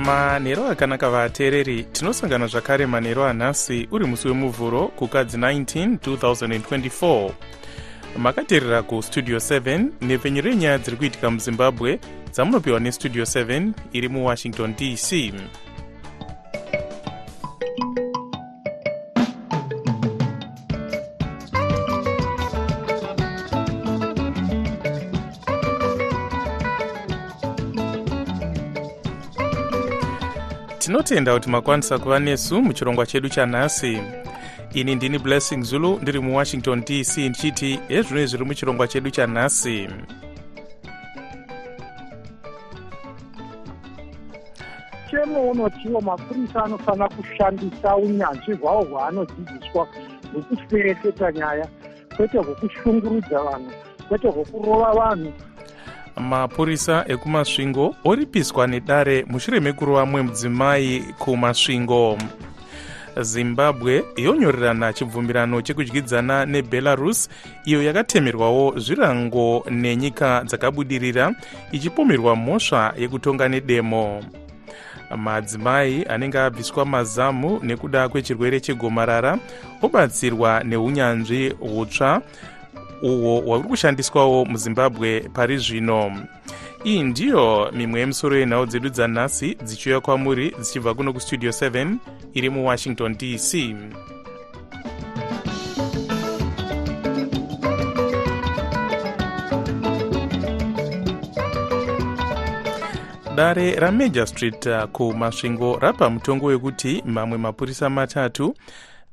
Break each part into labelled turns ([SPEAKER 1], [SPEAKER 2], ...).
[SPEAKER 1] manhero akanaka vateereri tinosangana zvakare manhero anhasi uri musi wemuvhuro kukadzi 19 2024 makateerera kustudio 7 nhepfenyuro yenyaya dziri kuitika muzimbabwe dzamunopiwa nestudio 7 iri muwashington dc tinotenda kuti makwanisa kuva nesu muchirongwa chedu chanhasi. Ini ndini blessing zulu ndiri muwashington dc ndichiti hezvinoi zviri muchirongwa chedu chanhasi.
[SPEAKER 2] Chemo unotiwo mapurisa anofanira kushandisa unyanzvi hwavo hwaanodzidziswa hwekuferefeta nyaya kwete hwekushungurudza vanhu kwete hwekurova vanhu
[SPEAKER 1] mapurisa ekumasvingo oripiswa nedare mushure mekurova mumwe mudzimai kumasvingo. Zimbabwe yonyorerana chibvumirano chekudyidzana nebelarus iyo yakatemerwawo zvirango nenyika dzakabudirira ichipomerwa mhosva yekutonga nedemo. Madzimai anenge abviswa mazamu nekuda kwechirwere chegomarara obatsirwa neunyanzvi hutsva uhwo hwauri kushandiswawo muzimbabwe pari zvino. Iyi ndiyo mimwe yemusoro yenhau dzedu dzanhasi dzichiuya kwamuri dzichibva kuno kustudio 7 iri muwashington dc dare ramajor street uh, kumasvingo rapa mutongo wekuti mamwe mapurisa matatu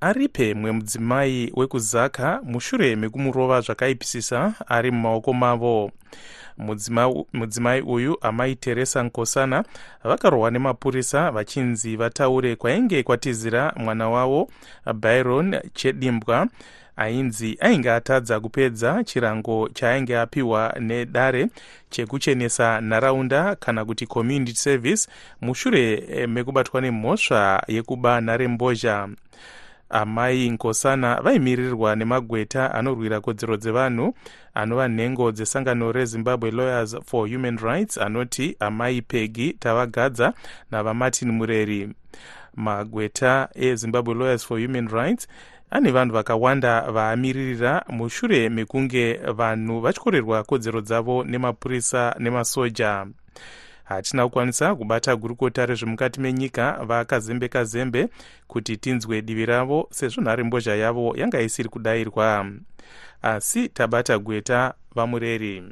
[SPEAKER 1] aripe mumwe mudzimai wekuzaka mushure mekumurova zvakaipisisa ari mumaoko mavo. Mudzimai uyu amai teresa nkosana vakarohwa nemapurisa vachinzi vataure kwainge kwatizira mwana wavo byron chedimbwa ainzi ainge atadza kupedza chirango chaainge apiwa nedare chekuchenesa nharaunda kana kuti community service mushure mekubatwa nemhosva yekuba nharembozha amai nkosana vaimirirwa nemagweta anorwira kodzero dzevanhu anova nhengo dzesangano rezimbabwe lawyers for human rights anoti amai pegi tavagadza navamartin mureri. Magweta ezimbabwe lawyers for human rights ane vanhu vakawanda vaamiririra. Mushure mekunge vanhu vachikorerwa kodzero dzavo nemapurisa nemasoja hatina kukwanisa kubata gurukota rezvemukati menyika vakazembe kazembe kuti tinzwe divi ravo sezvo nharembozha yavo yanga isiri kudayirwa asi tabata gweta vamureri.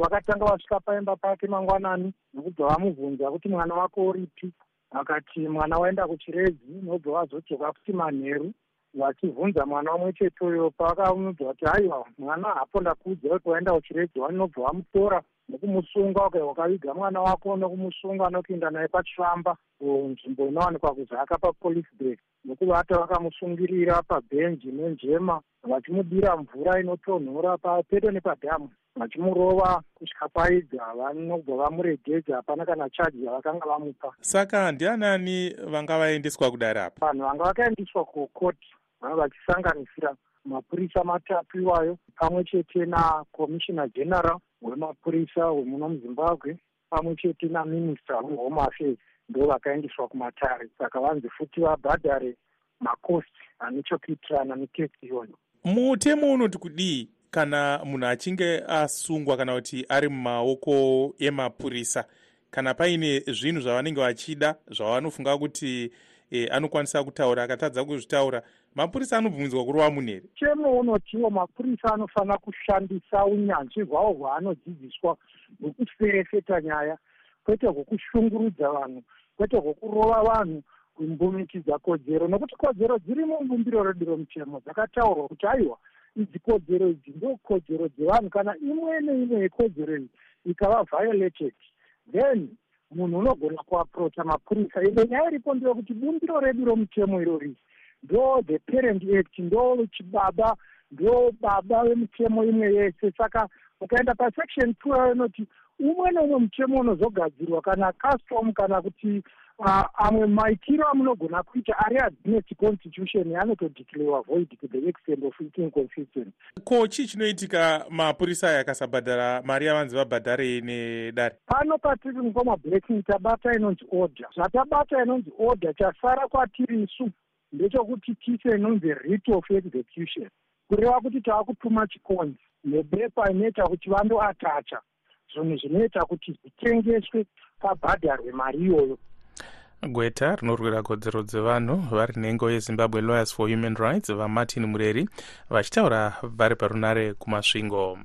[SPEAKER 2] Vakatanga vasvika paimba pake mangwanani nokubva vamubvunza kuti mwana wako uripi? Akati mwana waenda kuchiredzi nobva vazodzoka kuti manheru vachibvunza mwana umwe chetoyo pavakamudza kuti haiwa mwana hapo ndakuudza kuti waenda kuchiredzi vanobva vamutora nekumusunga uka wakaviga mwana wako nekumusunga nokuenda naye pachifamba nzvimbo inowanikwa kuzaka papolice bay nokuvata vakamusungirira pabhenji nenjema vachimudira mvura inotonhora papedo nepadhamu. Vachimurova kusvika paidza vanobva vamuregedza hapana kana chaji yavakanga vamupa.
[SPEAKER 1] Saka ndianani vanga vaendeswa kudare apa?
[SPEAKER 2] Vanhu vanga vakaendeswa kukoti vanga vachisanganisira mapurisa matatu iwayo pamwe chete nakomishina general wemapurisa wemuno muzimbabwe pamwe chete naminista wehome affairs ndo vakaendeswa kumatare. Saka vanzi futi vabhadhare makosti ane chokuitirana nekesi iyoyo.
[SPEAKER 1] Mutemo unoti kudii kana munhu achinge asungwa kana kuti ari mumaoko emapurisa kana paine zvinhu zvavanenge vachida zvavanofunga kuti e, anokwanisa kutaura akatadza kuzvitaura. Mapurisa anobvumidzwa kurova munhu here
[SPEAKER 2] chemo unotiwo mapurisa anofanira kushandisa unyanzvi hwavo hwaanodzidziswa hwekuferefeta nyaya kwete hwekushungurudza vanhu kwete hwekurova vanhu kumbumikidza kodzero nokuti kodzero dziri mumbumbiro redu romutemo dzakataurwa kuti aiwa idzi kodzero idzi ndo kodzero dzevanhu kana imwe neimwe yekodzero iyi ikava violated then munhu unogona kuaprocha mapurisa ine nyaya iripo ndeyekuti bumbiro redu romutemo irori. Ndo the parent act ndo chibaba ndo baba vemutemo imwe yese. Saka ukaenda pasection two inoti umwe neumwe mutemo unozogadzirwa kana custom kana kuti amwe maitiro amunogona kuita ari against constitution anotodeclarewa void to the extent of it inconsistent
[SPEAKER 1] ko chii chinoitika mapurisa aya akasabhadhara mari yavanzi vabhadharei nedare?
[SPEAKER 2] Pano patiri mupamablacking tabata inonzi order. Zvatabata inonzi order chasara kwatiri isu. Ndechekuti tise inonzi rit of execution. Kureva kuti tava kutuma chikonzi nebepa inoita kuti vandoatacha. Zvinhu zvinoita kuti zvitengeswe pabhadharwe mari iyoyo
[SPEAKER 1] gweta rinorwira kodzero dzevanhu vari nhengo yezimbabwe lawyers for human rights vamartin mureri vachitaura vari parunare kumasvingo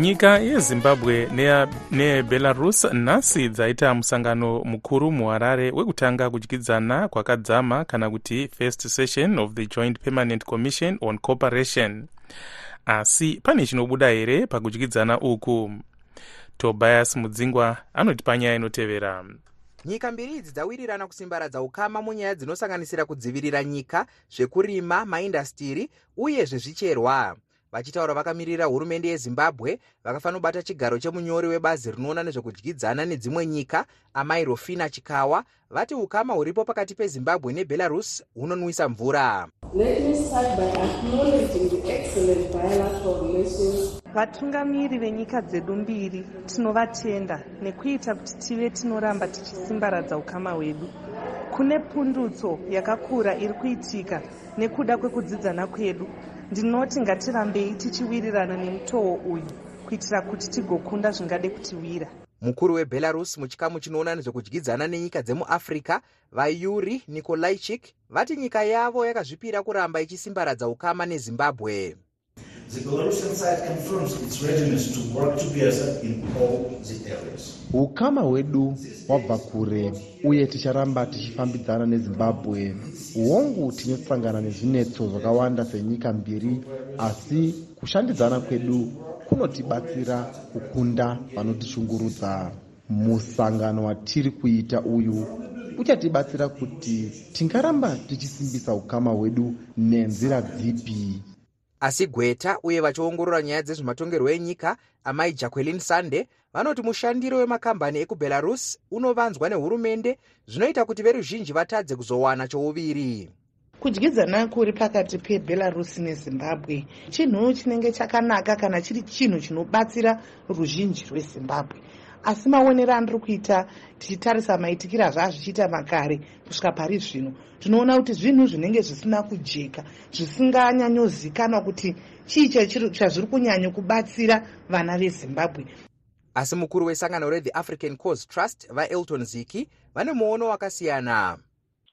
[SPEAKER 1] nyika yezimbabwe nebelarus nhasi dzaita musangano mukuru muharare wekutanga kudyidzana kwakadzama kana kuti first session of the joint permanent commission on cooperation. Asi pane chinobuda here pakudyidzana uku? Tobias mudzingwa anoti panyaya inotevera.
[SPEAKER 3] Nyika mbiri idzi dzawirirana kusimbaradza ukama munyaya dzinosanganisira kudzivirira nyika zvekurima maindastiri uye zvezvicherwa vachitaura vakamirira hurumende yezimbabwe vakafanira kubata chigaro chemunyori webazi rinoona nezvekudyidzana nedzimwe nyika amai rofina chikawa. Vati ukama huripo pakati pezimbabwe nebelarus hunonwisa mvura.
[SPEAKER 4] Vatungamiri venyika dzedu mbiri tinovatenda nekuita kuti tive tinoramba tichisimbaradza ukama hwedu. Kune pundutso yakakura iri kuitika nekuda kwekudzidzana kwedu ndinoti ngatirambei tichiwirirana nemutoo uyu kuitira kuti tigokunda zvingade kutiwira.
[SPEAKER 3] Mukuru webelarus muchikamu chinoona nezvekudyidzana nenyika dzemuafrica vayuri nikolaichik vati nyika yavo yakazvipira kuramba ichisimbaradza ukama nezimbabwe
[SPEAKER 5] ukama hwedu wabva kure uye ticharamba tichifambidzana nezimbabwe. Hongu tinosangana nezvinetso zvakawanda senyika mbiri asi kushandidzana kwedu kunotibatsira kukunda vanotishungurudza musangano watiri kuita uyu uchatibatsira kuti tingaramba tichisimbisa ukama hwedu nenzira dzipi
[SPEAKER 3] asi gweta uye vachiongorora nyaya dzezvematongerwo enyika amai jacqueline sande vanoti mushandiro wemakambani ekubelarus unovanzwa nehurumende zvinoita kuti veruzhinji vatadze kuzowana chouviri.
[SPEAKER 6] Kudyidzana kuri pakati pebelarus nezimbabwe chinhu chinenge chakanaka kana chiri chinhu chinobatsira ruzhinji rwezimbabwe asi maonero andiri kuita tichitarisa maitikiro azvazvichiita makare kusvika pari zvino. Tinoona kuti zvinhu zvinenge zvisina kujeka zvisinganyanyozikanwa kuti chii chazviri kunyanya kubatsira vana vezimbabwe.
[SPEAKER 3] Asi mukuru wesangano rethe african cause trust vaelton ziki vane muono wakasiyana.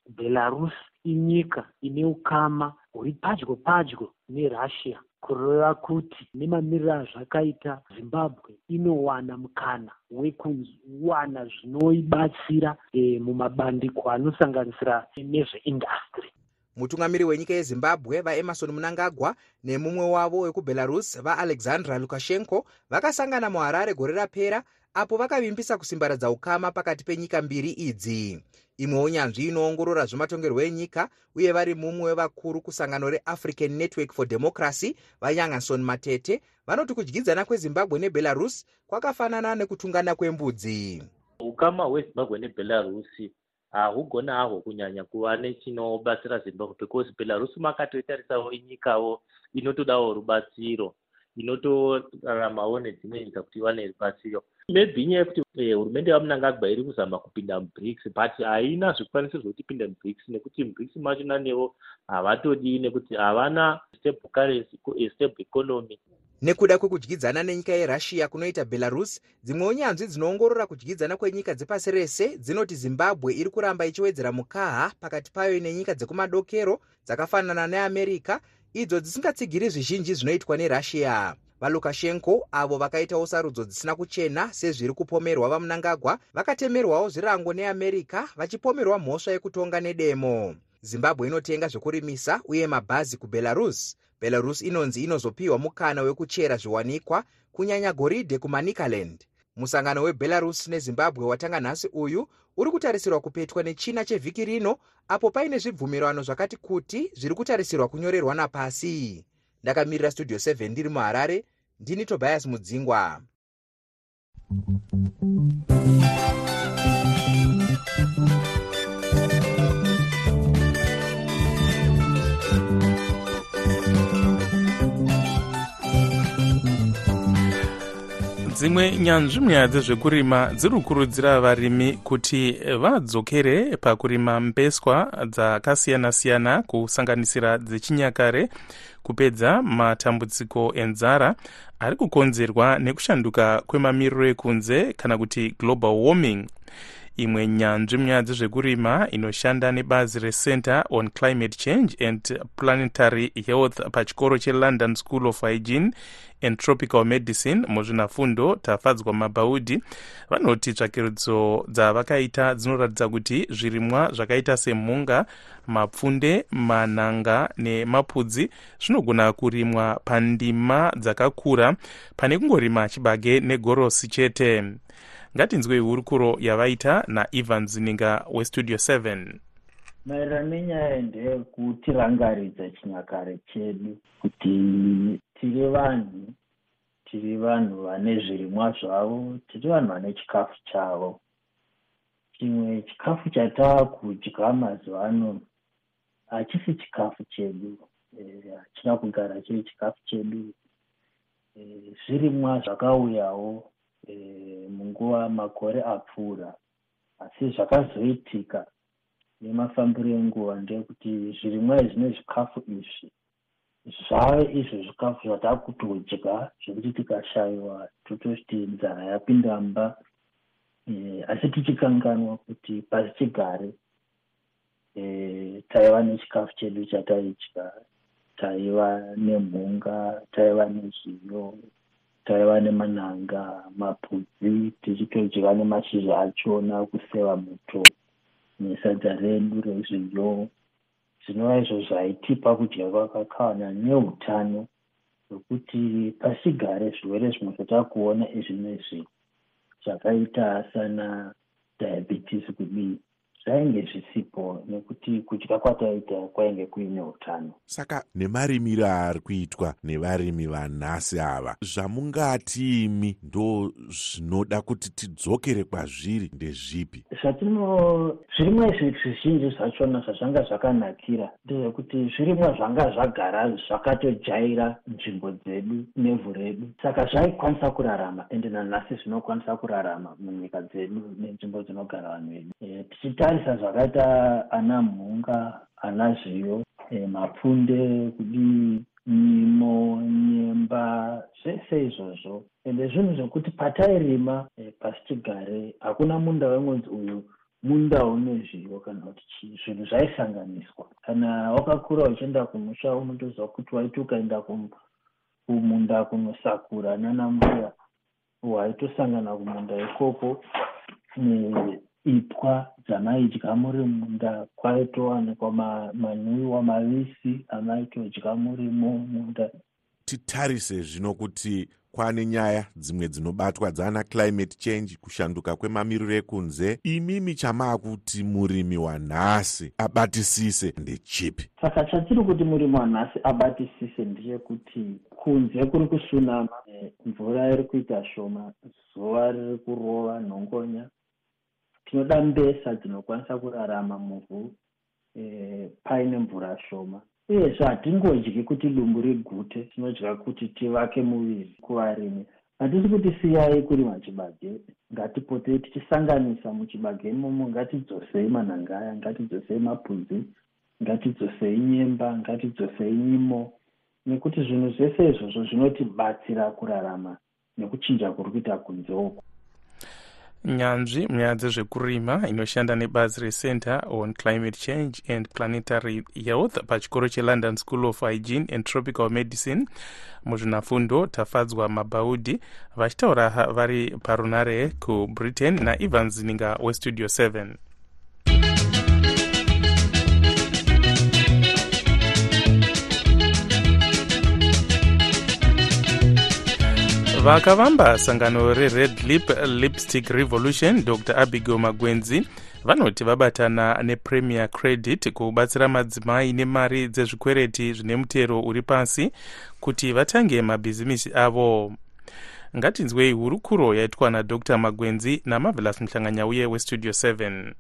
[SPEAKER 7] Belarus inyika ine ukama huri padyo padyo nerussia kureva kuti nemamiriro azvakaita zimbabwe inowana mukana wekuwana zvinoibatsira e, mumabandiko anosanganisira nezveindastry
[SPEAKER 3] mutungamiri wenyika yezimbabwe vaemarson munangagwa nemumwe wavo wekubelarus vaalexandra lukashenko vakasangana muharare gore rapera apo vakavimbisa kusimbaradza ukama pakati penyika mbiri idzi. Imwe unyanzvi inoongorora zvematongerwo enyika uye vari mumwe wevakuru kusangano reafrican network for democracy vayangason matete vanoti kudyidzana kwezimbabwe nebelarus kwakafanana nekutungana kwembudzi.
[SPEAKER 8] Ukama hwezimbabwe nebelarusi hahugona hahwo kunyanya kuva nechinobatsira zimbabwe because belarus makatoitarisawo inyikawo inotodawo rubatsiro inotoraramawo nedzimwe nyika kuti iwane rubatsiro. Maybe inyaya yekuti hurumende yamunangagwa iri kuzama kupinda mubrics but haina zvikwanisiro zvokuti ipinde mubrics nekuti mubrics machona nevo havatodii nekuti havana stable currency stable economy
[SPEAKER 3] nekuda kwekudyidzana nenyika yerussia kunoita belarus dzimwe unyanzvi dzinoongorora kudyidzana kwenyika dzepasi rese dzinoti zimbabwe iri kuramba ichiwedzera mukaha pakati payo nenyika dzekumadokero dzakafanana neamerica idzo dzisingatsigiri zvizhinji zvinoitwa nerussia. Valukashenko avo vakaitawo sarudzo dzisina kuchena sezviri kupomerwa vamunangagwa vakatemerwawo zvirango neamerica vachipomerwa mhosva yekutonga nedemo zimbabwe inotenga zvokurimisa uye mabhazi kubelarus. Belarus inonzi inozopiwa mukana wekuchera zviwanikwa kunyanya goridhe kumanikaland musangano webelarus nezimbabwe watanga nhasi uyu uri kutarisirwa kupetwa nechina chevhiki rino apo paine zvibvumirano zvakati kuti zviri kutarisirwa kunyorerwa napasi. Ndakamirira studio 7 ndiri muharare ndini tobias mudzingwa
[SPEAKER 1] dzimwe nyanzvi munyaya dzezvekurima dziri kukurudzira varimi kuti vadzokere pakurima mbeswa dzakasiyana-siyana kusanganisira dzechinyakare kupedza matambudziko enzara ari kukonzerwa nekushanduka kwemamiriro ekunze kana kuti global warming. Imwe nyanzvi munyaya dzezvekurima inoshanda nebazi recenter on climate change and planetary health pachikoro chelondon school of hygiene and tropical medicine muzvinafundo tafadzwa mabhaudhi. Vanoti tsvakirudzo dzavakaita dzinoratidza kuti zvirimwa zvakaita semhunga mapfunde manhanga nemapudzi zvinogona kurimwa pandima dzakakura pane kungorima chibage negorosi chete. Ngatinzwei hurukuro yavaita naivan zininga westudio 7
[SPEAKER 9] maererano nenyaya ndeyekutirangaridza chinyakare chedu kuti tiri vanhu tiri vanhu vane zvirimwa zvavo tiri vanhu vane chikafu chavo. Chimwe chikafu chatavakudya mazuva ano hachisi chikafu chedu hachina e, kugara chiri chikafu chedu. E, zvirimwa zvakauyawo e, munguva makore apfuura asi zvakazoitika nemafambiro enguva ndeyekuti zvirimwa izvi nezvikafu izvi zvave izvo zvikafu zvataakutoodya zvekuti tikashayiwa tototi nzara yapinda mba. E, asi tichikanganwa kuti pasi chigare e, taiva nechikafu chedu chataidya. Taiva nemhunga taiva nezviyo taiva nemanhanga mapudzi tichitodya nemashizha achona kuseva muto nesadza redu rezviyo zvinova izvo zvaitipa kudya kwakakwana neutano hwekuti pasigare zvirwere zvimwe zvatakuona izvi nezvi zvakaita sana diabetes kudii zvainge zvisipo nekuti kudya kwataita kwainge kuine utano.
[SPEAKER 10] Saka nemarimiro ari kuitwa nevarimi vanhasi ava zvamungati imi ndo zvinoda kuti tidzokere kwazviri ndezvipi?
[SPEAKER 9] Zvatino zvirimwa izvi zvizhinji zvachona zvazvanga zvakanakira ndezvekuti zvirimwa zvanga zvagara zvakatojaira nzvimbo dzedu nevhu redu. Saka zvaikwanisa kurarama ende nanhasi zvinokwanisa kurarama munyika dzedu nenzvimbo dzinogara vanhu vedu. E, kutarisa zvakaita ana mhunga ana zviyo e, mapfunde kudii nyimo nyemba zvese izvozvo. Ende zvinhu zvokuti patairima e, pasi chigare hakuna munda wemwedzi uyu munda une zviyo kana kuti chii zvinhu zvaisanganiswa. Kana wakakura uchienda kumusha unotoziva kuti waiti ukaenda kumunda kunosakura nana mbuya waitosangana kumunda ikoko ipwa dzamaidya muri munda kwaitowanikwa manwiwa mavisi amaitodya murimo munda.
[SPEAKER 10] Titarise zvino kuti kwane nyaya dzimwe dzinobatwa dzana climate change kushanduka kwemamiriro ekunze. Imimi chamaakuti murimi wanhasi abatisise ndechipi
[SPEAKER 9] saka chatiri kuti murimi wanhasi abatisise ndechekuti kunze kuri kusunama mvura iri kuita shoma zuva riri kurova nhongonya tinoda mbesa dzinokwanisa kurarama muvhu e, paine mvura shoma. Uyezve hatingodyi kuti dumbu rigute tinodya kuti tivake muviri kuvarimi. Hatisi kuti siyai kurima chibage ngatipotei tichisanganisa muchibage imomo ngatidzosei manhangaya ngatidzosei mapudzi ngatidzosei nyemba ngatidzosei nyimo. Nekuti zvinhu zvese izvozvo zvinotibatsira kurarama nekuchinja kuri kuita kunze uku
[SPEAKER 1] nyanzvi munyaya dzezvekurima inoshanda nebazi recenter on climate change and planetary health pachikoro chelondon school of hygiene and tropical medicine. Muzvinafundo tafadzwa mabhaudhi vachitaura vari parunare kubritain naivan zininga westudio 7 vakavamba sangano rered lip lipstick revolution dr. Abigail magwenzi vanoti vabatana nepremier credit kubatsira madzimai nemari dzezvikwereti zvine mutero uri pasi kuti vatange mabhizimisi avo. Ngatinzwei hurukuro yaitwa nadr magwenzi namavelas muhlanganyauye westudio 7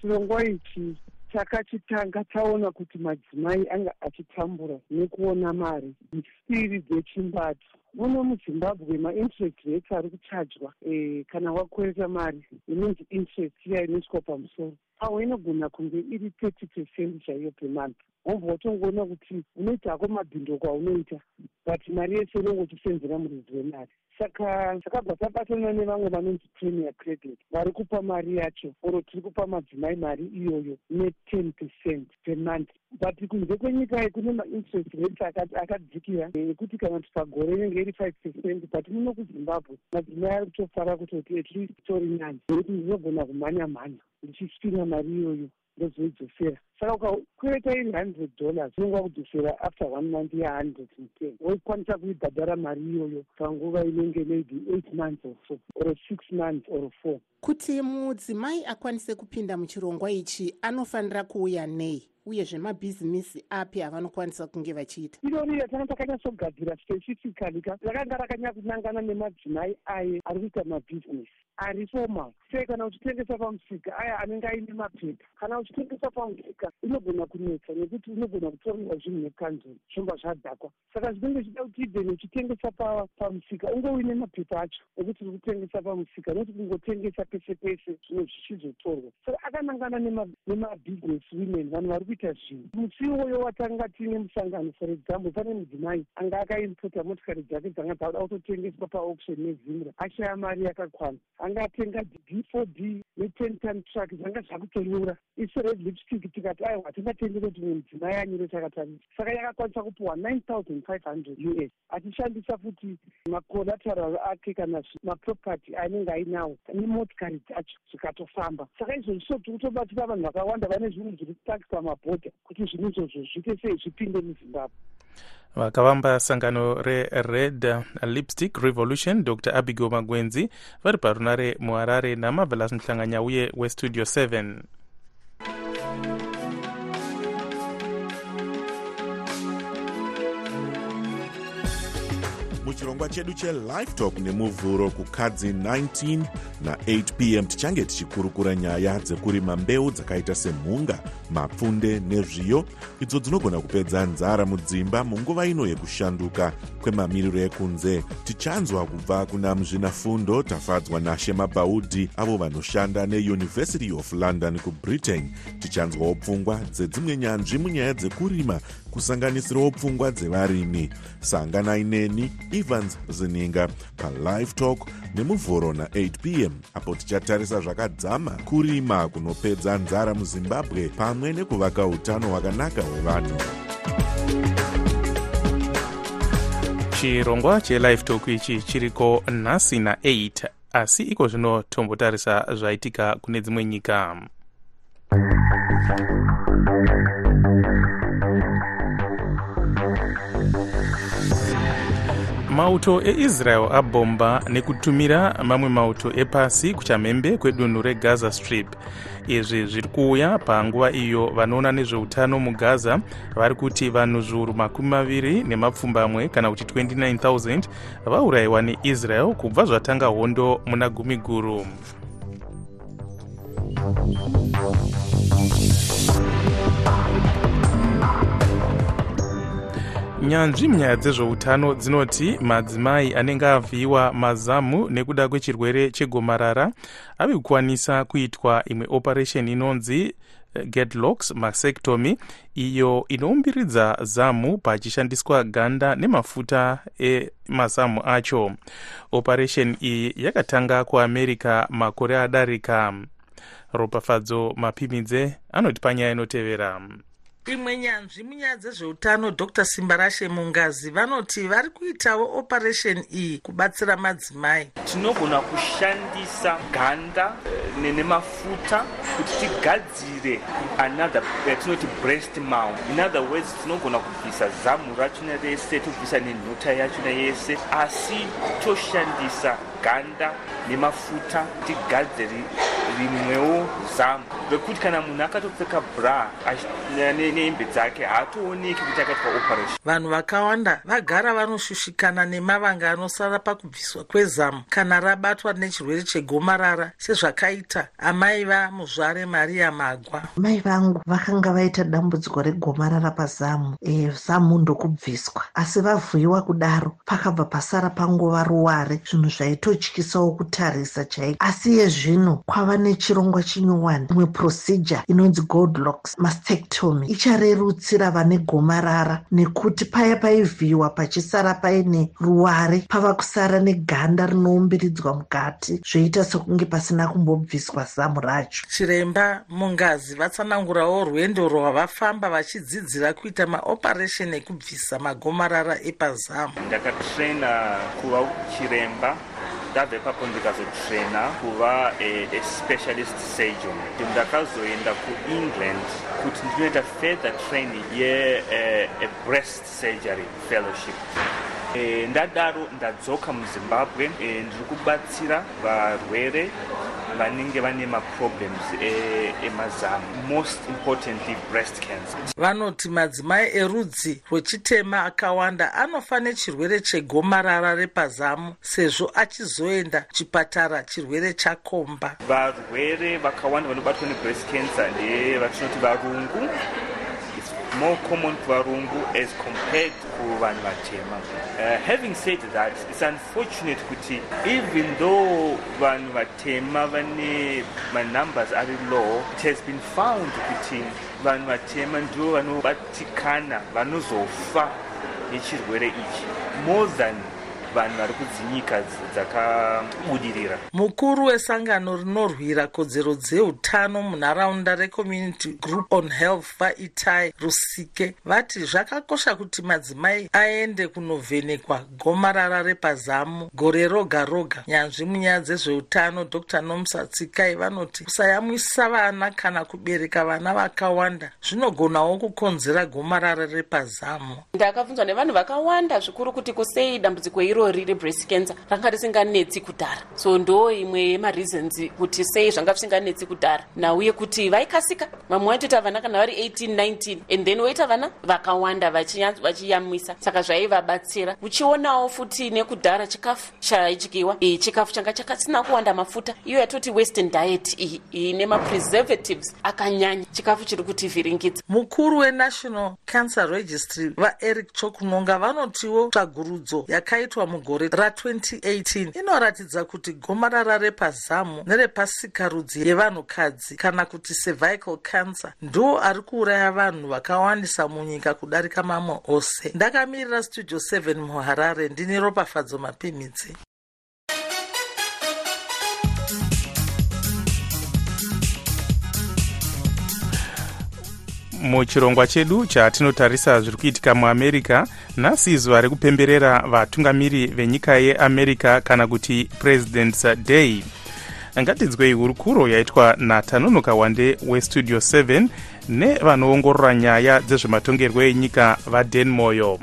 [SPEAKER 11] chirongwa ichi takachitanga taona kuti madzimai anga achitambura nekuona mari. Misiri dzechimbatu muno muzimbabwe mainterest rates ari kuchajwa e, kana wakwereta mari inonzi interest iya inoiswa pamusoro. Pamwe inogona kunge iri thirty percent chaiyo pemonth wobva watongoona kuti unoita ako mabhindoko aunoita but mari yese unongochisenzera muridzi wemari saka takabva tabatana nevamwe vanonzi premier credit vari kupa mari yacho oro tiri kupa madzimai mari iyoyo ne10 percent pemonth but kunze kwenyika kune mainterest rates akadzikira ekuti kana kuti pagore inenge iri five percent but muno kuzimbabwe madzimai ari kutofara kutoti at least tori nani ekuti ndinogona kumhanya mhanya ndichisvina mari iyoyo ndozoidzosera saka ukakwereta iri hundred dollars unonga kudzosera after one month yehundred and ten. Woikwanisa kuibhadhara mari iyoyo panguva inenge maybe eight months or so or six months or four.
[SPEAKER 12] Kuti mudzimai akwanise kupinda muchirongwa ichi anofanira kuuya nei? Uyezve mabhizimisi api avanokwanisa kunge vachiita?
[SPEAKER 11] Irori ratanga takanyatsogadzira specifically rakanga rakanyakunangana nemadzimai aye ari kuita mabhizinesi ari formal sei kana uchitengesa pamusika aya anenge aine mapepa. Kana uchitengesa pamusika inogona kunetsa nekuti unogona kutoriwa zvinhu nekanzuri zvomba zvadhakwa. Saka zvinenge zvida kuti ibheni uchitengesa pamusika unge uine mapepa acho ekuti uri kutengesa pamusika nokuti kungotengesa pese pese zvinhu zvichizotorwa. Saka akanangana nemabhizinesi women vanhu vari kuita zvinhu. Musi iwoyo watanga tiine musangano for example pane mudzimai anga akaimpota motikari dzake dzanga dzauda kutotengeswa paauction nezimra ashaya mari yakakwana anga atenga d four d ne-ten ton truck zvanga zvakutonyura isu red lipstick tikati aiwa tingatenge kuti mumwe mudzimai anyure takatarisa saka yakakwanisa kupiwa nine thousand five hundred u s. Achishandisa futi macollateral ake kana maproperty anenge ainawo nemotikari dzacho zvikatofamba saka izvozvi so tiri kutobatsira vanhu vakawanda vane zvinhu zviri kutakisa mabhodha kuti zvinhu izvozvo zviite sei zvipinde muzimbabwe
[SPEAKER 1] vakavamba sangano rered lipstick revolution dr abigail magwenzi vari parunare muharare namavelas muhlanganyauye westudio 7
[SPEAKER 10] muchirongwa chedu chelife talk nemuvhuro kukadzi 19 na8 pm tichange tichikurukura nyaya dzekurima mbeu dzakaita semhunga mapfunde nezviyo idzo dzinogona kupedza nzara mudzimba munguva ino yekushanduka kwemamiriro ekunze. Tichanzwa kubva kuna muzvinafundo tafadzwa nashema bhaudhi avo vanoshanda neuniversity of london kubritain tichanzwawo pfungwa dzedzimwe nyanzvi munyaya dzekurima kusanganisirawo pfungwa dzevarimi. Sanganai neni evans zininga palive talk nemuvhuro na8 pm apo tichatarisa zvakadzama kurima kunopedza nzara muzimbabwe pamwe nekuvaka utano hwakanaka hwevanhu.
[SPEAKER 1] Chirongwa chelife talk ichi chiriko nhasi na8 asi iko zvino tombotarisa zvaitika kune dzimwe nyika mauto eisrael abhomba nekutumira mamwe mauto epasi kuchamhembe kwedunhu regaza strip. Izvi zviri kuuya panguva iyo vanoona nezveutano mugaza vari kuti vanhu zviuru makumi maviri nemapfumbamwe kana kuti 29000 vaurayiwa neisrael kubva zvatanga hondo muna gumi guru nyanzvi munyaya dzezveutano dzinoti madzimai anenge avhiyiwa mazamu nekuda kwechirwere chegomarara ave kukwanisa kuitwa imwe operation inonzi getlocks masectomy iyo inoumbiridza zamu pachishandiswa ganda nemafuta emazamu acho. Operation iyi yakatanga kuamerica makore adarika. Ropafadzo mapimidze anoti panyaya inotevera
[SPEAKER 4] imwe nyanzvi munyaya dzezveutano dr. Simbarashe mungazi vanoti vari kuitawo operation iyi kubatsira madzimai.
[SPEAKER 13] Tinogona kushandisa ganda eh, nemafuta kuti tigadzire another yatinoti breast mount in other words tinogona kubvisa zamu rachona rese tobvisa nenhota yachona yese asi toshandisa ganda nemafuta tigadzire rimwewo zamu rekuti kana munhu akatopfeka bra nehembe dzake haatooneki kuti akaitwa operation.
[SPEAKER 4] Vanhu vakawanda vagara vanoshushikana nemavanga anosara pakubviswa kwezamu. Kana rabatwa nechirwere chegomarara sezvakaita amai vamuzvare mariya magwa.
[SPEAKER 6] Mai vangu vakanga vaita dambudziko regomarara pazamu e, zamu ndokubviswa asi vavhuyiwa kudaro pakabva pasara panguva ruware zvinhu zvaitotyisawo kutarisa chaiko. Asi yezvino kwava nechirongwa chinyowani imwe procedure inonzi goldlocks mastectomy icharerutsira vane gomarara nekuti paya paivhiyiwa pachisara paine ruware pava kusara neganda rinoumbiridzwa mukati zvoita sekunge pasina kumbobviswa zamu racho.
[SPEAKER 4] Chiremba mungazi vatsanangurawo rwendo rwavafamba vachidzidzira kuita maoperation ekubvisa magomarara epazamu.
[SPEAKER 13] Ndakatraina kuva chiremba ndabva ipapo ndikazotraina kuva especialist surgeon. Ndakazoenda kuengland kuti ndinoita further training yebreast surgery fellowship ndadaro ndadzoka muzimbabwe e, ndiri kubatsira varwere vanenge vane maproblems emazamu e most importantly breast cancer.
[SPEAKER 4] Vanoti madzimai erudzi rwechitema akawanda anofa nechirwere chegomarara repazamu sezvo achizoenda chipatara chirwere chakomba.
[SPEAKER 13] Varwere vakawanda vanobatwa nebreast cancer ndevatinoti varungu more common kuvarungu as compared kuvanhu vatema. Uh, having said that it's unfortunate kuti even though vanhu vatema vane manumbers ari low it has been found kuti vanhu vatema ndivo vanobatikana vanozofa nechirwere ichi. More than vanhu vari kudzinyika dzakabudirira.
[SPEAKER 4] Mukuru wesangano rinorwira kodzero dzeutano munharaunda recommunity group on health vaitai rusike vati zvakakosha kuti madzimai aende kunovhenekwa gomarara repazamu gore roga roga. Nyanzvi munyaya dzezveutano dr. Nomsa tsikai vanoti kusayamwisa vana kana kubereka vana vakawanda zvinogonawo kukonzera gomarara repazamu.
[SPEAKER 14] Ndakabvunzwa nevanhu vakawanda zvikuru kuti kusei dambudziko irori rebreast cancer ranga risinganetsi kudhara. So ndo imwe yemareasons kuti sei zvanga zvisinganetsi kudhara. Nauye kuti vaikasika vamwe vaitoita vana kana vari 18 19 and then woita vana vakawanda vachiyamwisa. Saka zvaivabatsira uchionawo futi nekudhara chikafu chaidyiwa. E, chikafu changa chakasina kuwanda mafuta. Iyo yatoti western diet iyi ine mapreservatives akanyanya. Chikafu chiri kutivhiringidza.
[SPEAKER 4] Mukuru wenational cancer registry vaeric chokunonga vanotiwo tsvagurudzo yakaitwa mugore ra2018 inoratidza kuti gomarara repazamu nerepasikarudzi yevanhukadzi kana kuti cervical cancer ndo ari kuuraya vanhu vakawandisa munyika kudarika mamwe ose. Ndakamirira studio 7 muharare ndine ropafadzo mapimitsi
[SPEAKER 1] muchirongwa chedu chatinotarisa zviri kuitika muamerica nhasi zuva rekupemberera vatungamiri venyika yeamerica kana kuti presidents day. Ngatinzwei hurukuro yaitwa natanonoka wande westudio 7 nevanoongorora nyaya dzezvematongerwo enyika vaden moyo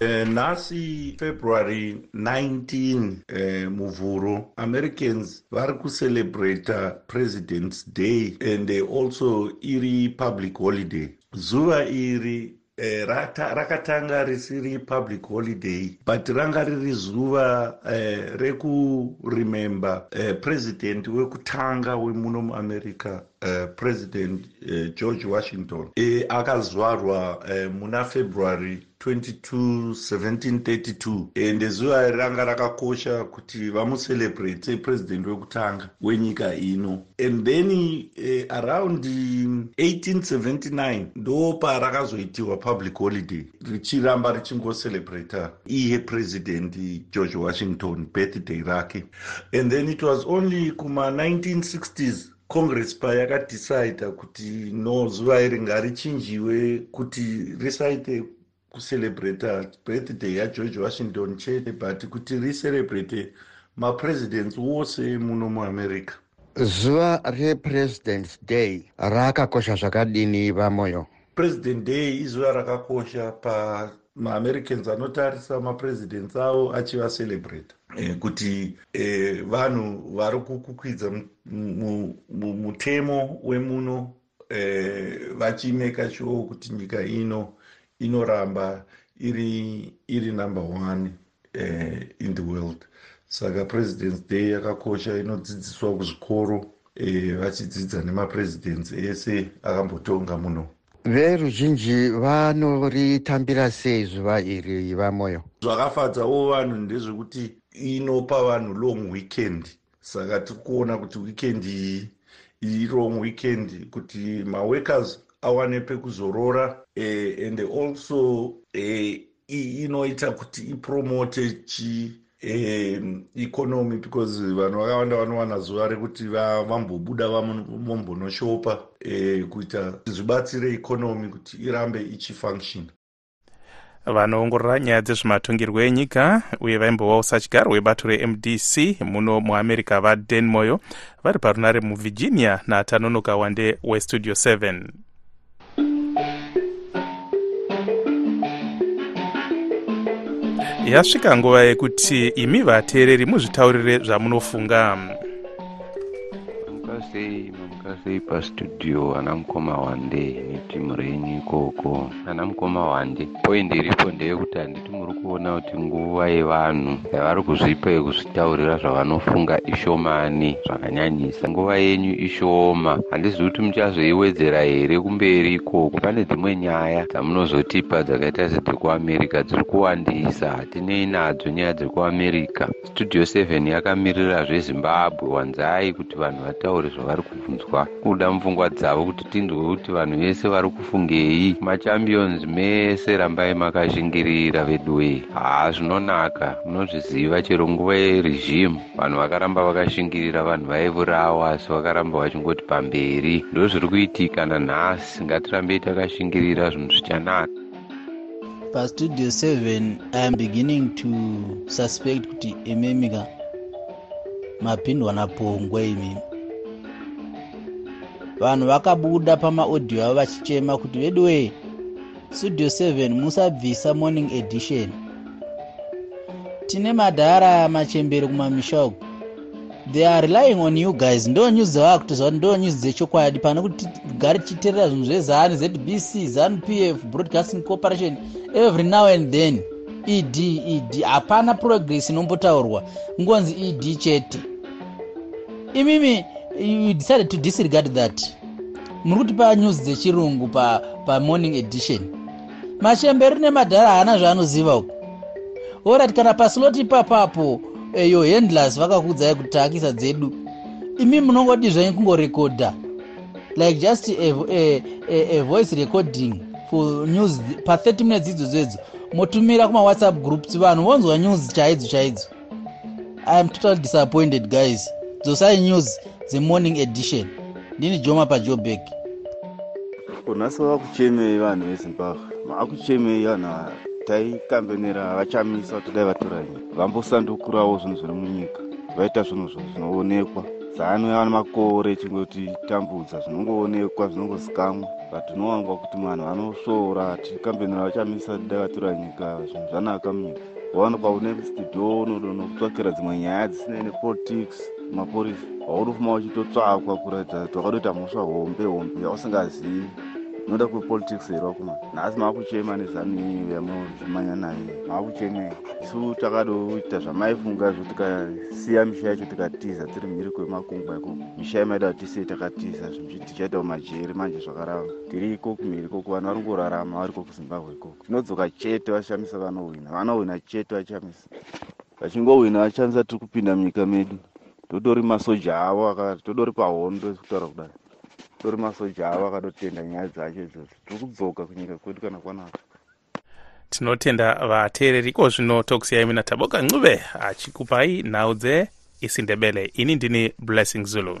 [SPEAKER 15] nhasi uh, february 19 uh, muvhuro americans vari kucelebrata presidents day and also iri public holiday. Zuva iri Eh, rakatanga risiri public holiday but ranga riri zuva eh, rekuremember eh, president wekutanga wemuno muamerica uh, president uh, george washington e, akazvarwa uh, muna february 22 1732 ende zuva ranga rakakosha kuti vamucelebrate sepresident wekutanga wenyika ino. And then uh, around 1879 ndo parakazoitiwa public holiday richiramba richingocelebrata iye president george washington birthday rake. And then it was only kuma 1960s congress payakadecida kuti no zuva iri ngarichinjiwe kuti risaite kucelebrata birthday yageorge washington chete but kuti ricelebrate mapresidents wose muno muamerica.
[SPEAKER 16] Zuva represidents day rakakosha zvakadini vamoyo?
[SPEAKER 15] President day izuva rakakosha pamaamericans anotarisa mapresidents avo achivacelebrata kuti e, vanhu vari kukukwidza mutemo wemuno e, vachimeka sure kuti nyika ino inoramba iri iri number one uh, in the world. Saka presidents day yakakosha inodzidziswa kuzvikoro eh, vachidzidza nemapresidents ese akambotonga muno.
[SPEAKER 16] Veruzhinji vanoritambira sei zuva iri vamoyo.
[SPEAKER 15] Zvakafadzawo vanhu ndezvekuti inopa vanhu long weekend. Saka tiri kuona kuti weekend iyi iri long weekend kuti maworkers awane pekuzorora eh, and also eh, inoita kuti ipromote chi um economy because vanhu vakawanda vanowana zuva rekuti vambobuda vambonoshopa um kuita zvibatsire economy kuti irambe ichifunction
[SPEAKER 1] vanoongorora nyaya dzezvematongerwo enyika uye vaimbovawo sachigaro webato remdc muno muamerica vadan moyo vari parunare muvirginia natanonoka wande westudio 7 yasvika nguva yekuti imi vateereri muzvitaurire zvamunofunga.
[SPEAKER 17] Sei mamuka sei pastudio ana mukoma wande netimu renyu ikoko. Ana mukoma wande poindi iripo ndeyekuti handiti muri kuona kuti nguva yevanhu yavari kuzvipa yekuzvitaurira zvavanofunga ishomani zvakanyanyisa. Nguva yenyu ishoma handizivi kuti muchazoiwedzera here kumberi ikoko. Pane dzimwe nyaya dzamunozotipa dzakaita sedzekuamerica dziri kuwandisa hatinei nadzo nyaya dzekuamerica studio 7 yakamirira zvezimbabwe wanzai kuti vanhu vataure zvavari kubvunzwa kuda mupfungwa dzavo kuti tinzwe kuti vanhu vese vari kufungei. Machampions mese rambai makashingirira veduwe haa zvinonaka. Munozviziva chero nguva yeregimu vanhu vakaramba vakashingirira vanhu vaivurawa asi vakaramba vachingoti pamberi. Ndo zviri kuitika nanhasi. Ngatirambei takashingirira zvinhu zvichanaka.
[SPEAKER 18] Pastudio 7 i am beginning to suspect kuti ememika mapindwa napongwe imimi vanhu vakabuda pamaodhiyo avo vachichema kuti veduwe studio 7 musabvisa morning edition. Tine madhara machembere kumamisha uku they are relying on you guys. Ndo news dzavava kutozva kuti ndo news dzechokwadi. Pane kuti tigare tichiteerera zvinhu zvezani zbc zanu pf broadcasting corporation every now and then. Ed ed hapana progress inombotaurwa ngonzi ed chete. Imimi you decided to disregard that. Muri kutipa news dzechirungu pamorning pa edition. Machemberi nemadhara haana zvaanoziva uku. Orit kana paslot ipapapo eyo handlers vakakudzai kutakisa dzedu imi munongodi zvanyu kungorekodha. Like just a, a, a, a voice recording for news pa30 minutes idzodzo idzo motumira kumawhatsapp groups vanhu vonzwa news chaidzo chaidzo. I am totally disappointed guys. Dzosai news dzemorning edition. Ndini joma pajobek.
[SPEAKER 19] Kunhasi vakuchemei vanhu vezimbabwe. Maakuchemei vanhu taikambenera vachamisa kuti dai vatora nyika vambosandukurawo zvinhu zviri munyika. Vaita zvinhu zvo zvinoonekwa zano yava nemakore chingoti tambudza zvinongoonekwa zvinongosikamwa but unowanzwa kuti vanhu vanosvoora tikambenera vachamisa dai vatora nyika zvinhu zvanaka munyika. Waonekwa une studio unodonokutsvakira dzimwe nyaya dzisinei nepolitics mapurisa waunofuma uchitotsvakwa kuratidza kuti wakatoita mhosva hombe hombe yausingazivi unoda kwepolitics here wakuma? Nhasi maakuchema nezanu iyi. Yamuzvimanya nayo maakuchemei isu takadoita zvamaifunga zvo tikasiya misha yacho tikatiza tiri mhiri kwemakungwa ikoko misha yamaida kuti tisei takatiza zvinhu tichaita kumajeri manje zvakarava tiri ikoko mhiri ikoko vanhu vari kungorarama vari koko zimbabwe ikoko. Tinodzoka chete vachishamisa vanohwina vanohwina chete vachishamisa vachingohwina vachishamisa tiri kupinda munyika medu totori masoja avo todori pahondo kutaura kudai. Tori masoja avo akatotenda nyaya dzacho idzodzo. Tiri kudzoka kunyika kwedu kana kwanaka.
[SPEAKER 1] Tinotenda vateereri iko zvino tokusiyai mina taboka ncube achikupai nhau dzeisindebele ini ndini blessing zulu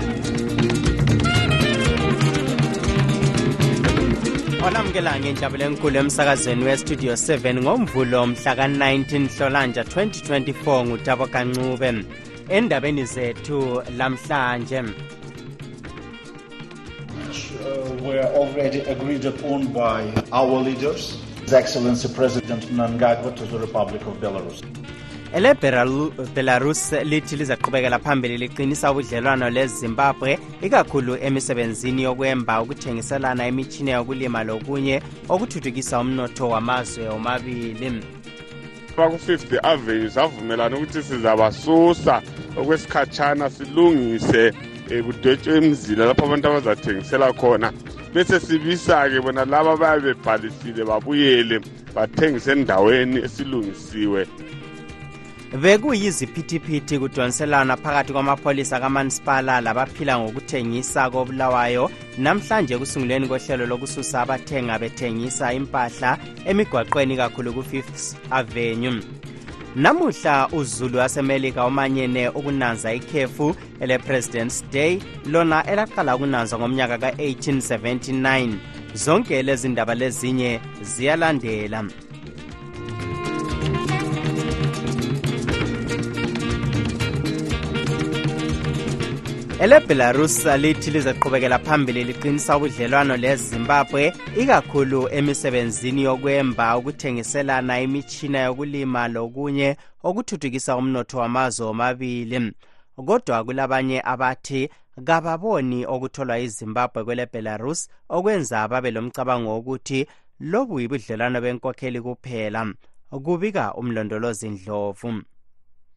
[SPEAKER 20] olamukela ngenjabulo enkulu emsakazweni westudio 7 ngomvulo mhla ka-19 hlolanja 2024 ngutabo kancube endabeni zethu lamhlanje
[SPEAKER 21] Uh, were already agreed upon by our leaders, His Excellency President Mnangagwa to the Republic of Belarus.
[SPEAKER 20] Ele belarus lithi lizaqhubekela phambili liqinisa ubudlelwano lezimbabwe ikakhulu emisebenzini yokwemba ukuthengiselana imitshini yokulima lokunye okuthuthukisa umnotho wamazwe omabili
[SPEAKER 22] baku-fifth avenue savumelana ukuthi sizabasusa okwesikhatshana silungise um kudwetshwe emzila lapho abantu abazathengisela khona. Bese sibisa-ke bona laba bayabe bebhalisile babuyele bathengise endaweni esilungisiwe.
[SPEAKER 20] Bekuyiziphithiphithi kudoniselana phakathi kwamapholisa kamasipala labaphila ngokuthengisa kobulawayo. Namhlanje ekusunguleni kohlelo lokususa abathenga bethengisa impahla emigwaqweni kakhulu ku-fifth avenue. Namuhla uzulu wasemelika umanyene ukunanza ikhefu ele-president's day lona elaqala ukunanzwa ngomnyaka ka-1879 zonke lezi ndaba lezinye ziyalandela. Elebelarus lithi lizaqhubekela phambili liqinisa ubudlelwano lezimbabwe ikakhulu emisebenzini yokwemba ukuthengiselana imitshina yokulima lokunye okuthuthukisa umnotho wamazwe omabili kodwa kulabanye abathi kababoni okutholwa izimbabwe kwelebelarus okwenza babe lomcabango wokuthi lobu yibudlelwano benkokheli kuphela kubika umlondolozi ndlovu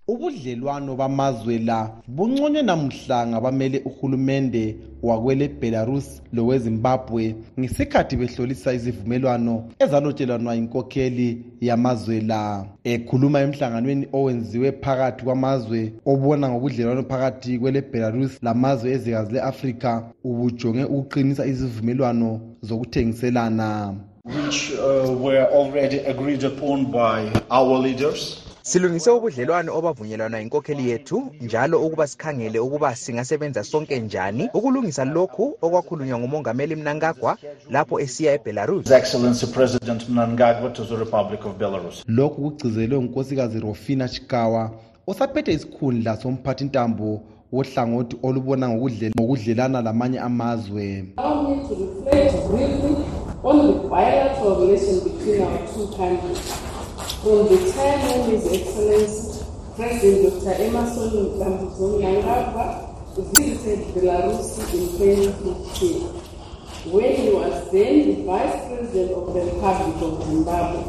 [SPEAKER 5] ubudlelwano bamazwe la bunconywe namhla ngabamele uhulumende wakwele belarus lowezimbabwe ngesikhathi behlolisa izivumelwano ezalotshelwanwa inkokheli yamazwe la. Ekhuluma emhlanganweni owenziwe phakathi kwamazwe obona ngobudlelwano phakathi kwele belarus lamazwe ezikazi le-afrika ubujonge ukuqinisa izivumelwano zokuthengiselana.
[SPEAKER 21] Which uh, were already agreed upon by our leaders
[SPEAKER 3] silungise ubudlelwano obavunyelwana inkokheli yethu njalo ukuba sikhangele ukuba singasebenza sonke njani. Ukulungisa lokhu okwakhulunywa ngumongameli mnangagwa lapho esiya ebelarus.
[SPEAKER 21] Excellency president mnangagwa to the republic of belarus.
[SPEAKER 5] Lokhu kugcizelwe ngunkosikazi rofina chikawa osaphethe isikhundla somphathintambo wohlangothi olubona ngokudlelana lamanye amazwe.
[SPEAKER 23] On the bilateral relation between our two countries. From the time when His Excellency President Dr. Emerson Mnangagwa Mnangagwa visited Belarus in 2015, when he was then the Vice President of the Republic of Zimbabwe,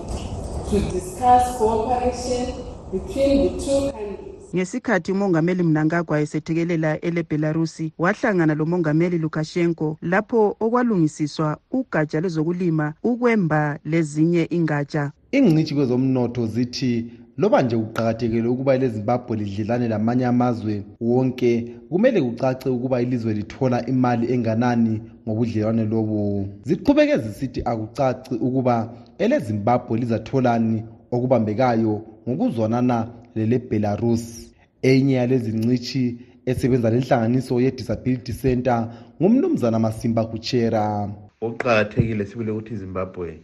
[SPEAKER 23] to discuss cooperation between the two countries.
[SPEAKER 24] ngesikhathi umongameli mnangagwa esethekelela elebelarusi wahlangana lomongameli lukashenko lapho okwalungisiswa ugatsha lwezokulima ukwemba lezinye ingatsha
[SPEAKER 5] ingcitshi kwezomnotho zithi loba nje kuqakathekile ukuba ilezimbabwe lidlelane lamanye amazwe wonke kumele kucace ukuba ilizwe lithola imali enganani ngobudlelwane lobu. Ziqhubeke zisithi akucaci ukuba elezimbabwe lizatholani okubambekayo ngokuzwanana lelebelarus enye yalezi ncitshi esebenza lenhlanganiso ye-disability center ngumnumzana masimba kuchera
[SPEAKER 25] okuqakathekile sibile ukuthi izimbabwe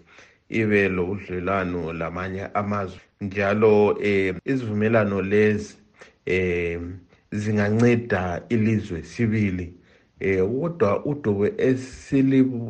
[SPEAKER 25] ibe lobudlelwano lamanye amazwe. Njalo eh izivumelano lezi eh zinganceda ilizwe sibili. Eh kodwa udubo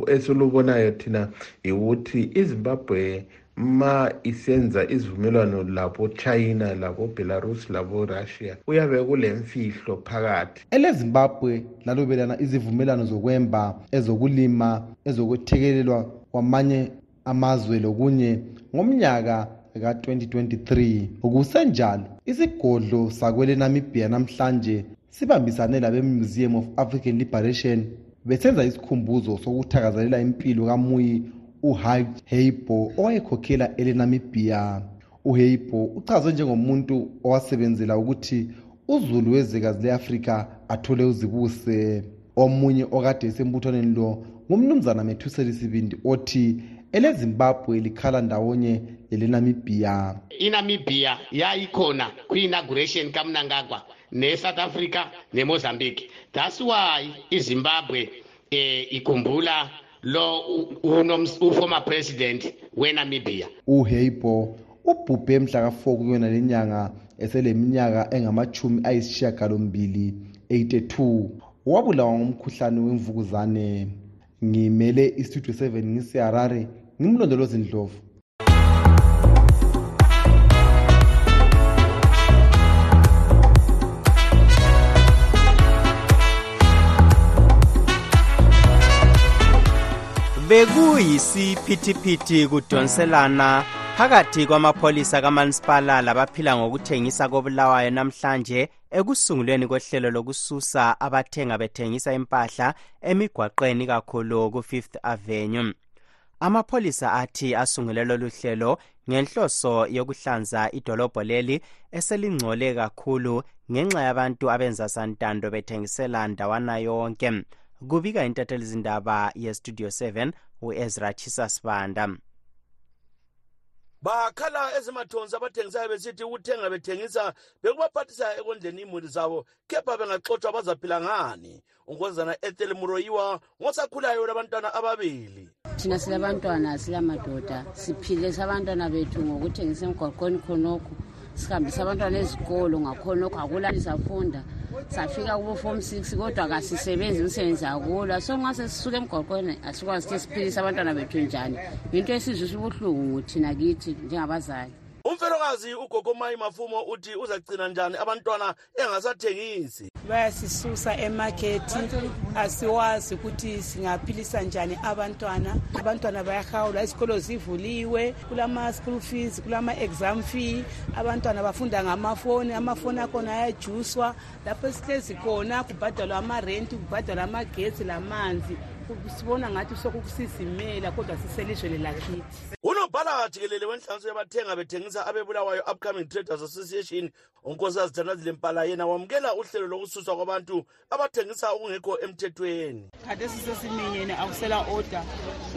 [SPEAKER 25] esilubonayo thina ukuthi izimbabwe ma isenza izivumelwano labo china labo belarus labo russia uyabe kulemfihlo phakathi.
[SPEAKER 5] Elezimbabwe lalobelana izivumelwano zokwemba ezokulima ezokwethekelelwa kwamanye amazwe lokunye ngomnyaka ka-2023 kusenjalo isigodlo sakwelenamibia namhlanje sibambisane labe-museum of african liberation besenza isikhumbuzo sokuthakazelela impilo kamuyi uhaj heibo owayekhokhela elenamibia uheibo uchazwe njengomuntu owasebenzela ukuthi uzulu wezwekazi le-afrika athole uzibuse. Omunye okade esembuthaneni lo ngumnumzana methuseli sibindi othi elezimbabwe likhala ndawonye lelenamibia
[SPEAKER 26] inamibia yayikhona kwi-inauguration kamnangagwa ne-south africa nemozambique. That's why izimbabwe eh ikhumbula lo uformer president wenamibia
[SPEAKER 5] uheibo ubhubhe mhla ka-4 kuyona le nyanga eseleminyaka engamachumi ayisishiyagalombili 82 wabulawa ngomkhuhlane wemvukuzane. Ngimele istudio 7 ngisiharare ngimlondolozi ndlovu
[SPEAKER 20] bekuyisiphithiphithi kudonselana phakathi kwamapholisa kamasipala labaphila ngokuthengisa kobulawayo namhlanje ekusungulweni kohlelo lokususa abathenga bethengisa impahla emigwaqweni kakhulu ku-fifth avenue. Amapholisa athi asungule lolu hlelo ngenhloso yokuhlanza idolobho leli eselingcole kakhulu ngenxa yabantu abenza santando bethengisela ndawana yonke. Kubika intathelizindaba yestudio 7 u-ezra chisasibanda
[SPEAKER 27] bakhala ezimathonsi abathengisayo besithi ukuthenga bethengisa bekubaphathisa ekondleni imuli zabo. Kepha bengaxotshwa bazaphila ngani? Unkozana ethel muroyiwa ngosakhulayo labantwana ababili.
[SPEAKER 28] Thina silabantwana silamadoda. Siphile sabantwana bethu ngokuthengisa emgwaqweni khonokho sihambisa abantwana ezikolo ngakhonokho akulani safunda. Safika kubo-form six kodwa kasisebenzi umsebenzi akulwa. So nxa sesisuka emgwaqweni asikwazi ukuthi siphilise abantwana bethu njani. Yinto esizwisa ubuhlungu thina kithi njengabazali
[SPEAKER 27] umfelokazi ugogomayi mafumo uthi uzagcina njani abantwana engasathengisi?
[SPEAKER 29] Bayasisusa emakethi asiwazi ukuthi singaphilisa njani abantwana. Abantwana bayahawula izikolo zivuliwe kulama-school fees kulama-exam fee. Abantwana bafunda ngamafoni amafoni akhona ayajuswa. Lapho esihlezi khona kubhadalwa amarenti kubhadalwa amagetsi lamanzi. Sibona ngathi sokusizimela kodwa siselizweni lakithi
[SPEAKER 27] unobhala jikelele wenhlanganiso yabathenga bethengisa abebulawayo upcoming traders association unkosikazi thandazile mpala yena wamukela uhlelo lokususwa kwabantu abathengisa okungekho emthethweni.
[SPEAKER 29] Khathesi sesiminyene akusela order.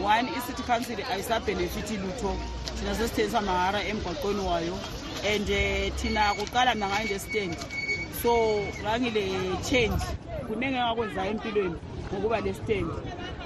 [SPEAKER 29] One i-city council ayisabhenefithi lutho. Thina sesithengisa mahara emgwaqweni wayo. And uh, thina kuqala mina ngayi-understand so ngangile-change kuningi engakwenzayo empilweni ngokuba le-stand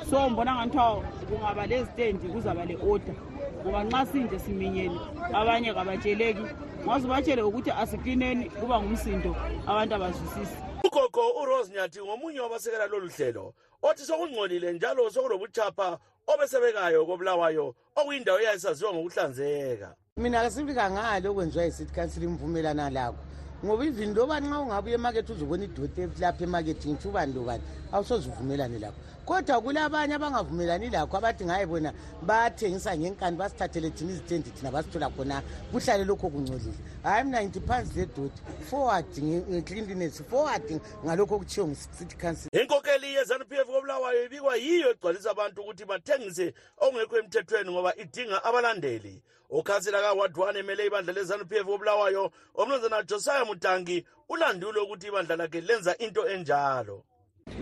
[SPEAKER 29] so mbona ngathiwa kungaba le-stand kuzaba le-order. Ngoba nxa sinje siminyene abanye kabatsheleki. Ngaze batshele ukuthi asiklineni kuba ngumsindo abantu abazwisisi.
[SPEAKER 27] Ugogo urose nyathi ngomunye wabasekela lolu hlelo. Othi sokungcolile njalo sokulobuchapha obesebekayo kobulawayo okuyindawo eyayisaziwa ngokuhlanzeka.
[SPEAKER 30] Mina kasifika ngalo okwenziwa yi-city council imvumelana lakho. Ngoba even loba nxa ungabuya emakethi uzobona idoda lapha emakethi ngitsho ubani lobani? Awusoze uvumelane lakho. Kodwa kulabanye abangavumelani lakho abathi ngaye bona bayathengisa ngenkani basithathele thina izitendi thina basithola khona kuhlale lokho kungcolile hhayi mina ngithi phansi zedodi forward ngecleanliness forward ngalokho okuthiwo ngu-city council.
[SPEAKER 27] Inkokeli ye-zanup f kobulawayo ibikwa yiyo egcwalisa abantu ukuthi bathengise okungekho emthethweni ngoba idinga abalandeli ukhansila kaward one emele ibandla le-zanup f kobulawayo omnumzana josiah mutangi ulandule ukuthi ibandla lakhe lenza into enjalo.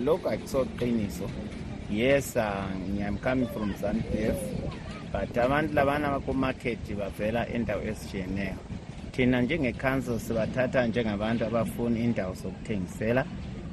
[SPEAKER 31] Lokhu akusoqiniso. Yes uh, i'm coming from zanpf but abantu labana bakumakhethi bavela endawo ezitshiyeneyo. Thina njengecouncil sibathatha njengabantu abafuna indawo zokuthengisela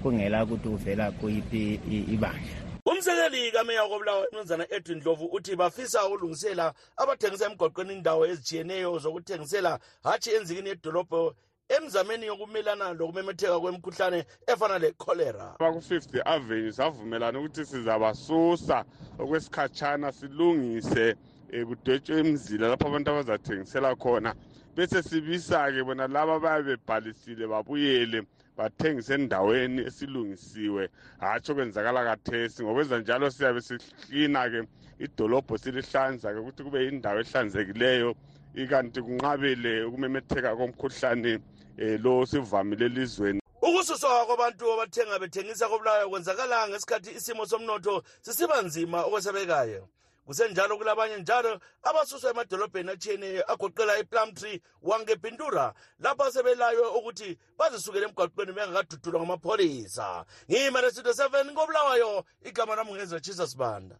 [SPEAKER 31] kungela ukuthi uvela kuyiphi ibandla.
[SPEAKER 27] Umsekeli kameya kobulawa umnumzana edwin dlovu uthi bafisa ukulungisela abathengisa emgwaqweni indawo ezitshiyeneyo zokuthengisela hatshi enzikini yedolobho emzameni yokumelana lokumemetheka kwemikhuhlane efana lecholera.
[SPEAKER 22] Baku-fifth avenue savumelana ukuthi sizabasusa okwesikhatshana silungise um kudwetshwe imzila lapho abantu abazathengisela khona bese sibisa-ke bona laba bayabe bebhalisile babuyele bathengise endaweni esilungisiwe. Hatshi okwenzakala kathesi ngokwenza njalo siyabe sihlina-ke idolobho silihlanza-ke ukuthi kube yindawo ehlanzekileyo. Ikanti kunqabele ukumemetheka komkhuhlane um lo sivamile elizweni.
[SPEAKER 27] Ukususwa kwabantu abathenga bethengisa kobulawayo kwenzakala ngesikhathi isimo somnotho sisiba nzima okwesabekayo. Kusenjalo kulabanye njalo abasuswa emadolobheni atshiyeneyo agoqela iplumtree wangebhindura lapho sebelayo ukuthi bazisukele emgwaqweni bengakadudulwa ngamapholisa ngiyimane studio 7 ngobulawayo igama lami ngezwa jesus banda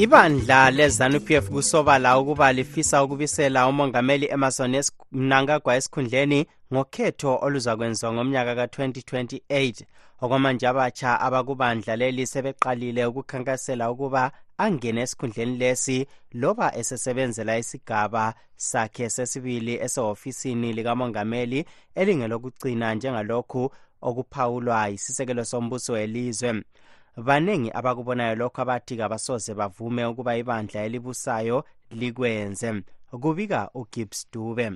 [SPEAKER 20] ibandla lezanup f kusobala ukuba lifisa ukubisela umongameli emerson mnangagwa esikhundleni ngokhetho oluzakwenziwa ngomnyaka ka-2028 okwamanje abatsha abakubandla leli sebeqalile ukukhankasela ukuba angene esikhundleni lesi loba esesebenzela isigaba sakhe sesibili esehofisini likamongameli elingelokugcina njengalokhu okuphawulwa yisisekelo sombuso welizwe baningi abakubonayo lokho abathi kabasoze bavume ukuba ibandla elibusayo likwenze. Kubika ugibbs dube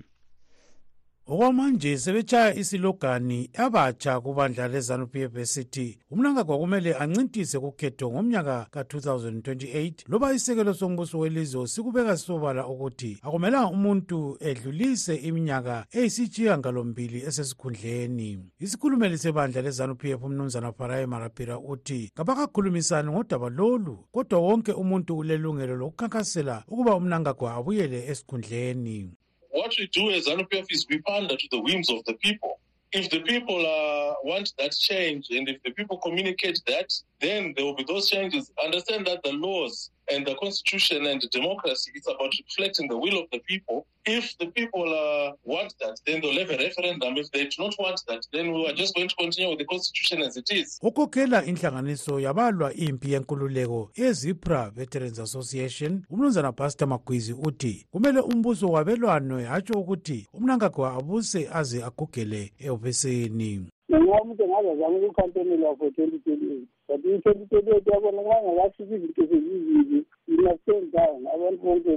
[SPEAKER 32] okwamanje sebetshaya isilogani abatsha kubandla lezanup f esithi umnankagwa kumele ancintise kukhetho ngomnyaka ka-2028 loba isekelo sombuso welizwe sikubeka sisobala ukuthi akumelanga umuntu edlulise iminyaka eyisitshiyangalombili esesikhundleni. Isikhulumeli sebandla lezanup f umnumzana farayi marapira uthi kabakakhulumisani ngodaba lolu kodwa wonke umuntu ulelungelo lokukhankasela ukuba umnankagwa abuyele esikhundleni.
[SPEAKER 33] What we do as ZANU-PF is we pander to the whims of the people. If the people uh, want that change and if the people communicate that, then there will be those changes. Understand that the laws and the constitution and the democracy is about reflecting the will of the people. If the people uh, want that, then they'll have a referendum. If they do not want that, then we are just going to continue with the constitution as it is.
[SPEAKER 32] ukhokhela inhlanganiso yabalwa impi yenkululeko ezipra veterans association umnumzana pastor magwizi uthi kumele umbuso wabelwanwe hatsho ukuthi umnankagwa abuse aze agugele ehofisini
[SPEAKER 34] noma umuntu engazazama ukukhampenela for twenty twenty eight but i-twenty twenty eight yabona kungangakafiki izinto sezizibi ina-stand down abantu bonke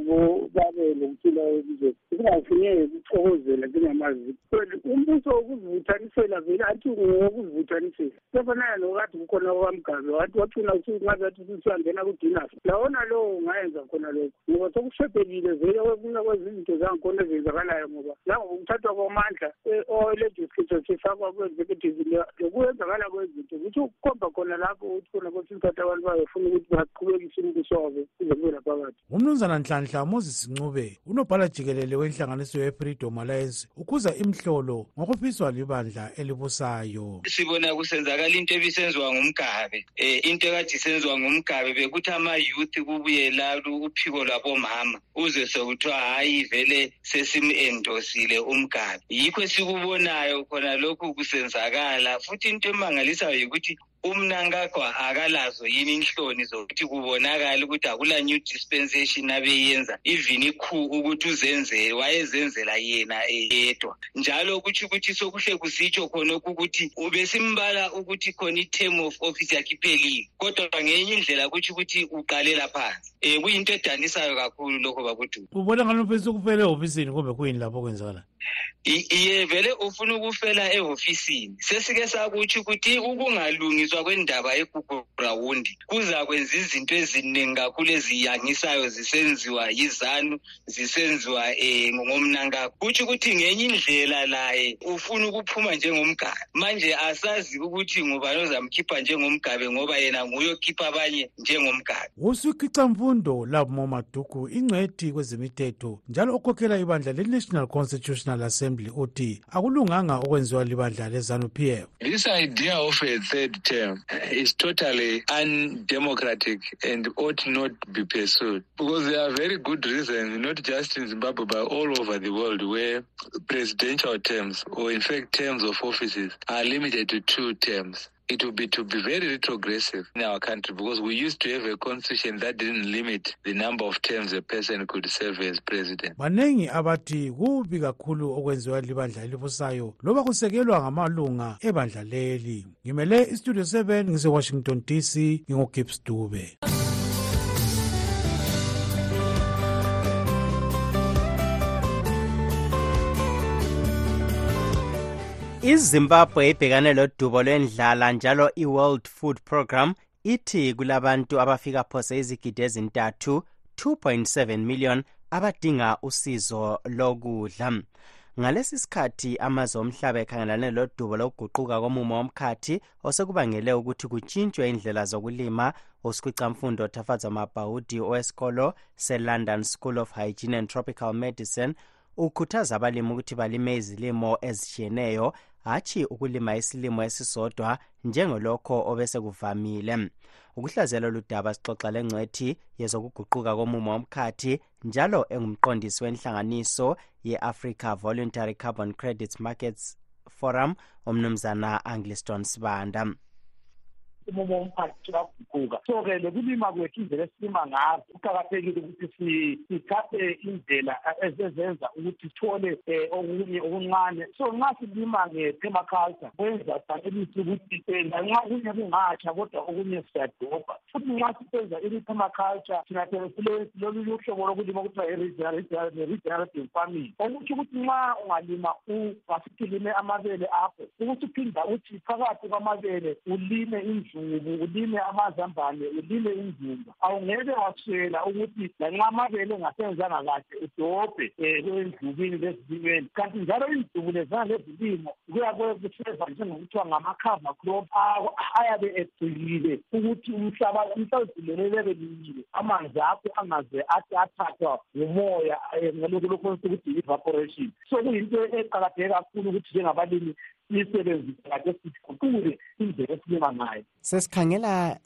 [SPEAKER 34] babe lokuthula elizweni singafuneki ukuxokozela njengamazi. Umbuso wokuzivuthanisela vele athi ngowokuzivuthanisela. Sefanaya nokade kukhona okamgabe wathi wacina ngathi athi usuyangena kudinasi lawona lowo ungayenza khona lokho ngoba sokushebhelile vele okunye kwezizinto zangikhona ezenzakalayo ngoba njengoba ukuthathwa kwamandla o-legislature sifakwa kwe-executive lokuyenzakala kwezinto kuthi ukukhomba khona lapho ukuthi khona kwesinye isikhathi abantu bayefuna ukuthi baqhubekise umbuso wabo kuze kube laphakathi
[SPEAKER 32] umnumzana nhlanhla moses ncube unobhala jikelele wenhlanganiso ye-freedom alliance ukhuza imhlolo ngokufiswa libandla elibusayo.
[SPEAKER 35] Sibona kusenzakala into ebisenziwa ngumgabe um into ekade isenziwa ngumgabe bekuthi ama-youth kubuye lalu uphiko lwabomama uze sekuthiwa hhayi vele sesim-endosile umgabe. Yikho esikubonayo khona lokhu kusenzakala futhi into emangalisayo yikuthi umnankagwa akalazo yini inhloni zokuthi kubonakale ukuthi akula new dispensation abeyenza even ikhu ukuthi uzenzele wayezenzela yena yedwa njalo kutsho ukuthi sokuhle kusitsho khonokhu ukuthi ubesimbala ukuthi khona i-term of office yakhe iphelile kodwa ngenye indlela kutsho ukuthi uqalela phansi. Um kuyinto edanisayo kakhulu lokho bakuduba
[SPEAKER 32] ubona ngani ufisa ukufela ehofisini kumbe kuyini lapho okwenzakala
[SPEAKER 35] iye vele ufuna ukufela ehofisini. Sesike sakutsho ukuthi ukungalungiswa kwendaba yegugugrawundi kuza kwenza izinto eziningi kakhulu eziyangisayo zisenziwa yizanu zisenziwa um ngomnankakho kutsho ukuthi ngenye indlela laye ufuna ukuphuma njengomgabe manje asazi ukuthi ngubani ozamkhipha njengomgabe ngoba yena nguye okhipha abanye njengomgabe
[SPEAKER 32] usikhicamfundo labo maduku ingcwethi kwezemithetho njalo okhokhela ibandla le-national constitutional assembly uthi akulunganga okwenziwa libandla lezanup f
[SPEAKER 36] This idea of a third term is totally undemocratic and ought not be pursued because there are very good reasons, not just in Zimbabwe, but all over the world, where presidential terms, or in fact terms of offices, are limited to two terms. It would be to be very retrogressive. In our country because we used to have a constitution that didn't limit the number of terms a person could serve as president.
[SPEAKER 32] banengi abathi kubi kakhulu okwenziwa libandla elibusayo loba kusekelwa ngamalunga ebandla leli. Ngimele istudio 7 ngise-washington dc ngingugibbs dube
[SPEAKER 20] izimbabwe ibhekane lodubo lwendlala njalo i-world food program ithi kulabantu abafika phose izigidi ezintathu 2.7 million abadinga usizo lokudla. Ngalesi sikhathi amazwe omhlaba ekhangelane lodubo lokuguquka komumo womkhathi osekubangele ukuthi kutshintshwe indlela zokulima usikhwicamfundo tafaza mabhawudi owesikolo se-london school of hygiene and tropical medicine ukhuthaza abalimi ukuthi balime izilimo ezitshiyeneyo hatshi ukulima isilimo esisodwa njengolokho obesekuvamile. Ukuhlaziyela oludaba sixoxa lengcwethi yezokuguquka komumo womkhathi njalo engumqondisi wenhlanganiso ye-africa voluntary carbon credits markets forum umnumzana angliston sibanda
[SPEAKER 37] umumo womphakathi uyaguquka so-ke lokulima kwethu indlela esilima ngazo kuqakathekile ukuthi sithathe indlela ezenza ukuthi sithole um okunye okuncane. So nxa silima nge-permaculture kwenza ukuthi lanxa okunye kungatsha kodwa okunye siyadobha. Futhi nxa sisenza i-permaculture thina uhlobo lokulima i-regenerative farming. Ukuthi nxa ungalima ungasithi lime amabele akho ukuthi uphinda phakathi kwamabele ulime indlu izizuku ulime amazambane ulime inzimba awungeke waswela ukuthi lanxa amabele engasenzanga kahle udobhe um endlukini lezilimeni. Kanti njalo izizuku lezana lezilimo kuya kuseva njengokuthiwa ngama-cover crop ayabe egcikile ukuthi umhlaba umhlaba uzileleleke limile. Amanzi akho angaze athi athathwa ngumoya ngalokhu lokho ukuthi i-evaporation. So kuyinto eqakatheke kakhulu ukuthi njengabalimi siyisebenzise kade siguqule indlela esilima ngayo.
[SPEAKER 20] Sesikhangela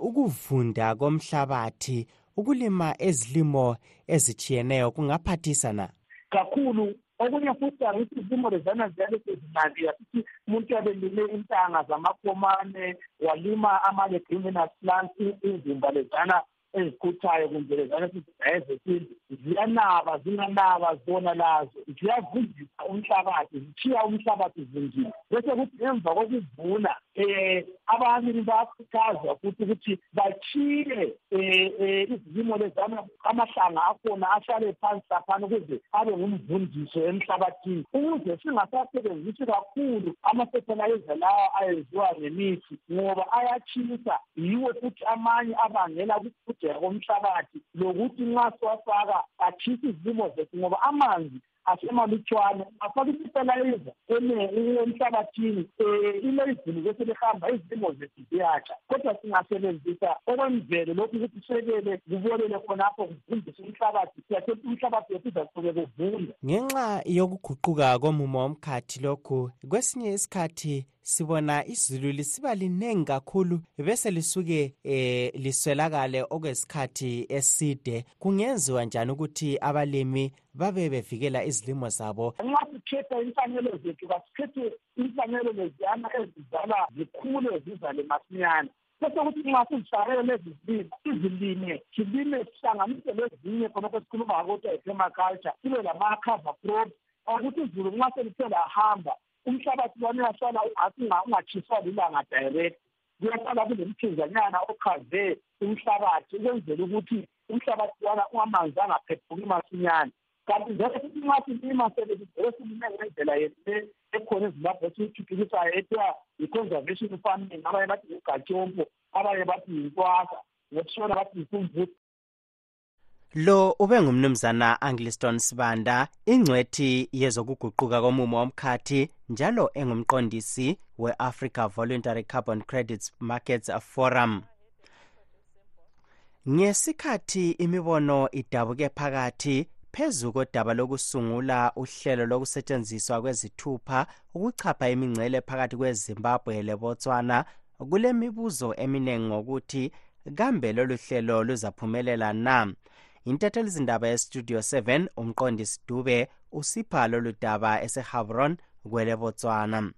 [SPEAKER 20] ukuvunda komhlabathi ukulima ezilimo ezitshiyeneyo kungaphathisa na
[SPEAKER 37] kakhulu. Okunye futhi angithi izimo lezana ziyale sezinandiya sithi umuntu abelime intanga zamakomane walima ama-leguminous plants izimba lezana ezikhuthayo kumbe lezana sizidayezesintu ziyanaba zinganaba zona lazo. Ziyavundisa umhlabathi zithiya umhlabathi zivundile bese kuthi emva kokuvuna um abanye bayakhuthazwa futhi ukuthi batshiye um izilimo lezana amahlanga akhona ahlale phansi laphana ukuze abe ngumvundiso emhlabathini. Ukuze singasasebenzisi kakhulu ama-fertilizer lawa ayenziwa ngemithi ngoba ayatshisa yiwo futhi amanye abangela ukugudeka komhlabathi lokuthi nxa siwafaka atshisa izilimo zethu ngoba amanzi asemalutshwane afake ifetalayiza emhlabathini um ilezulu bese lihamba izilimo zethu ziyatsha. Kodwa singasebenzisa okwemvelo lokhu ukuthi sekele kubolele khonapho kuvundise umhlabathi siyathe umhlabathi wethu uzaqhube kuvunda
[SPEAKER 20] ngenxa yokuguquka komumo womkhathi lokhu kwesinye isikhathi sibona izulu lisiba linengi kakhulu bese lisuke eh liswelakale okwesikhathi eside. Kungenziwa njani ukuthi abalimi babe bevikela izilimo zabo?
[SPEAKER 37] Nxa sikhetha imfanelo zethu kasikhethe imfanelo leziyana ezizala zikhule zizale masinyane. Bese kuthi nxa sizifakele lezi zilimo izilime silime sihlanganise lezinye khonokho sikhuluma ngakothiwa i-permaculture sibe lama-cover crop ukuthi izulu nxa selithe lahamba umhlabathi lwana uyahlala ungatshiswa lilanga direct kuyahlala kulemthinzanyana ochaze umhlabathi ukwenzela ukuthi umhlabathi wana amanzi angaphephuki masinyane. Kanti njalo futhi nxa silima sebesivele silime ngendlela yethu ekhona ezimbabwe esiyithuthukisayo ethiwa yi-conservation farming abanye bathi ngugatshompo abanye bathi yinkwasa ngokutshona bathi yisumvusi
[SPEAKER 20] lo ube ngumnumzana angliston sibanda ingcwethi yezokuguquka komumo womkhathi njalo engumqondisi we-africa voluntary carbon credits markets forum. Ngesikhathi imibono idabuke phakathi phezu kodaba lokusungula uhlelo lokusetshenziswa kwezithupha ukuchapha imingcele phakathi kwezimbabwe lebotswana kulemibuzo eminingi ngokuthi kambe lolu hlelo luzaphumelela na intathelizindaba yestudio 7 umqondisi dube usipha lolu daba esehabron kwelebotswana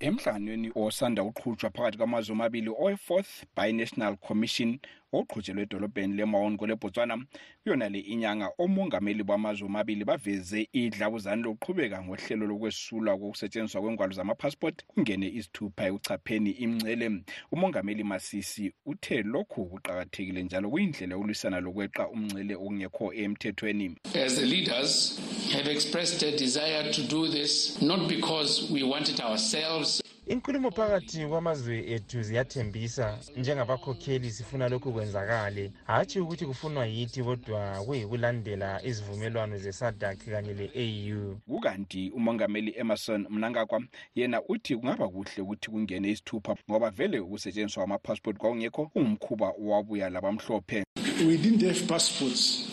[SPEAKER 38] emhlanganweni osanda uqhutshwa phakathi kwamazwe amabili owe-fourth binational commission
[SPEAKER 32] oqhutshelwe edolobheni lemaon kwelebotswana kuyona le inyanga omongameli bamazwe omabili baveze idlabuzane lokuqhubeka ngohlelo lokwesulwa kokusetshenziswa kwengwalo zamapassport kungene izithupha ekuchapheni imncele umongameli masisi uthe lokhu kuqakathekile njalo kuyindlela yokulwisana lokweqa umncele okungekho emthethweni.
[SPEAKER 38] As the leaders have expressed a desire to do this not because we want it ourselves
[SPEAKER 39] inkulumo phakathi kwamazwe ethu ziyathembisa. Njengabakhokheli sifuna lokhu kwenzakale. Hatshi ukuthi kufunwa yithi kodwa kuyikulandela izivumelwano zesadak kanye le-au
[SPEAKER 32] kukanti umongameli emerson mnangagwa yena uthi kungaba kuhle ukuthi kungene isithupha ngoba vele ukusetshenziswa kwamapassport kwakungekho kungumkhuba owabuya labamhlophe.
[SPEAKER 38] We didn't have passports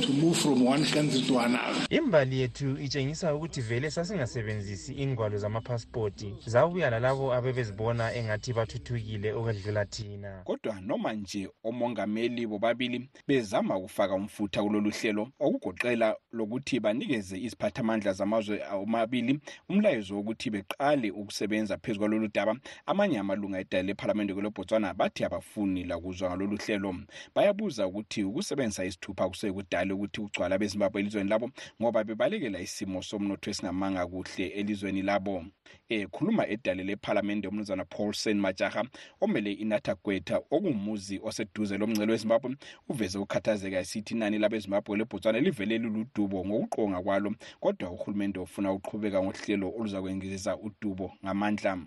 [SPEAKER 38] to move from one country to another.
[SPEAKER 39] Imbali yethu itshengisa ukuthi vele sasingasebenzisi ingwalo zamapasipoti zabuya lalabo abebezibona engathi bathuthukile okwedlula thina.
[SPEAKER 32] Kodwa noma nje omongameli bobabili bezama ukufaka umfutha kulolu hlelo okugoqela lokuthi banikeze iziphathamandla zamazwe omabili umlayezo wokuthi beqale ukusebenza phezu kwalolu daba amanye amalunga edala lephalamende kwelebotswana bathi abafuni lakuzwa ngalolu hlelo. Bayabuza ukuthi ukusebenzisa isithupha kusekudala ukuthi ugcwala bezimbabwe elizweni labo ngoba bebalekela isimo somnotho esingamanga kuhle elizweni labo. Ekhuluma edale lephalamende umnumzana paulson majaha omele inatha gwetha okungumuzi oseduze lomngcelo wezimbabwe uveze ukukhathazeka esithi inani labezimbabwe lebhotswana livele luludubo ngokuqonga kwalo kodwa uhulumende ufuna uqhubeka ngohlelo oluzakwengezisa udubo ngamandla.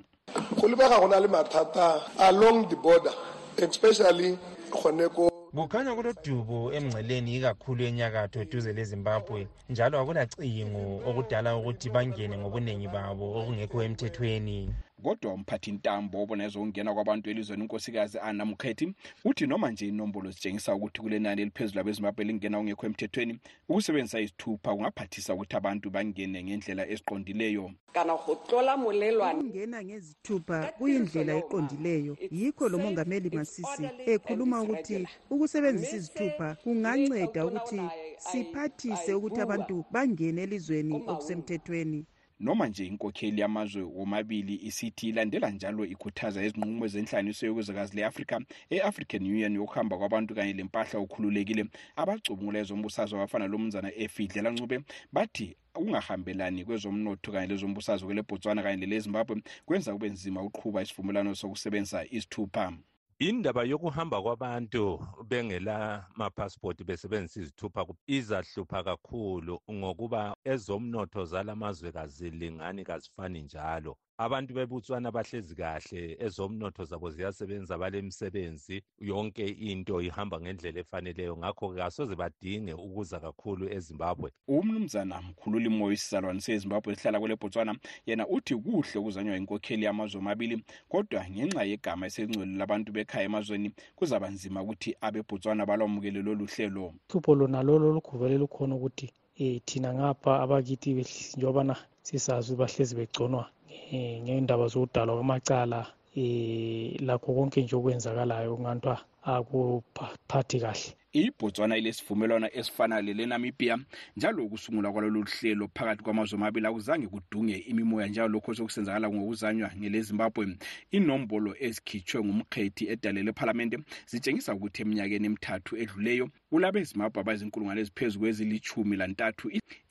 [SPEAKER 40] Go lebega go na le mathata along the border especially gone ko
[SPEAKER 39] kukhanya kulodubo emngceleni ikakhulu enyakatho eduze lezimbabwe njalo akulacingo okudala ukuthi bangene ngobuningi babo okungekho emthethweni
[SPEAKER 32] kodwa umphathi ntambo obona ezokungena kwabantu elizweni unkosikazi ana mukhethi uthi noma nje inombolo zitshengisa ukuthi kule nani eliphezulu abezimbabwe lingena ongekho emthethweni ukusebenzisa izithupha kungaphathisa ukuthi abantu bangene ngendlela eziqondileyo.
[SPEAKER 41] Kana go tlola molelwane
[SPEAKER 24] ukungena ngezithupha kuyindlela eqondileyo. Yikho lo mongameli masisi ekhuluma ukuthi ukusebenzisa izithupha kunganceda ukuthi siphathise ukuthi abantu bangene elizweni okusemthethweni
[SPEAKER 32] noma nje inkokheli yamazwe womabili isithi ilandela njalo ikhuthaza izinqumo zenhlanganiso yokuzakazi le-afrika e-african union yokuhamba kwabantu kanye lempahla okhululekile. Abacubungula ezombusazwe abafana lomnzana efidlela ncube bathi ukungahambelani kwezomnotho kanye lezombusazwe kwelebotswana kanye lelezimbabwe kwenza kube nzima ukuqhuba isivumelwano sokusebenzisa izithupha
[SPEAKER 42] indaba yokuhamba kwabantu bengela mapassport besebenzisa izithupha izahlupha kakhulu ngokuba ezomnotho zalamazwe kazilingani kazifani njalo. Abantu bebutswana bahlezi kahle ezomnotho zabo ziyasebenza balemisebenzi yonke into ihamba ngendlela efaneleyo. Ngakho-ke asoze badinge ukuza kakhulu ezimbabwe.
[SPEAKER 32] Umnumzana mkhululi moyo isizalwane sezimbabwe esihlala kwele botswana yena uthi kuhle ukuzanywa inkokheli yamazwe amabili kodwa ngenxa yegama esengcwele labantu bekhaya emazweni kuzaba nzima ukuthi abebotswana balwamukele lolu hlelo.
[SPEAKER 43] Hlupho lona lolo olugubele lukhona ukuthi um thina ngapha abakithi njengobana sisazi bahlezi begconwa um ngendaba zokudalwa kwamacala um lakho konke nje okwenzakalayo kungantiwa akuphathi kahle.
[SPEAKER 32] Ibotswana ilesivumelwano esifana lelenamibia njalo ukusungulwa kwalolu hlelo phakathi kwamazwe amabili akuzange kudunge imimoya njalo lokho sokusenzakala ngokuzanywa ngelezimbabwe. Inombolo ezikhitshwe ngumkhethi edale lephalamende zitshengisa ukuthi eminyakeni emithathu edluleyo kulabezimbabwe abazinkulungwane eziphezu kwezilithumi lantathu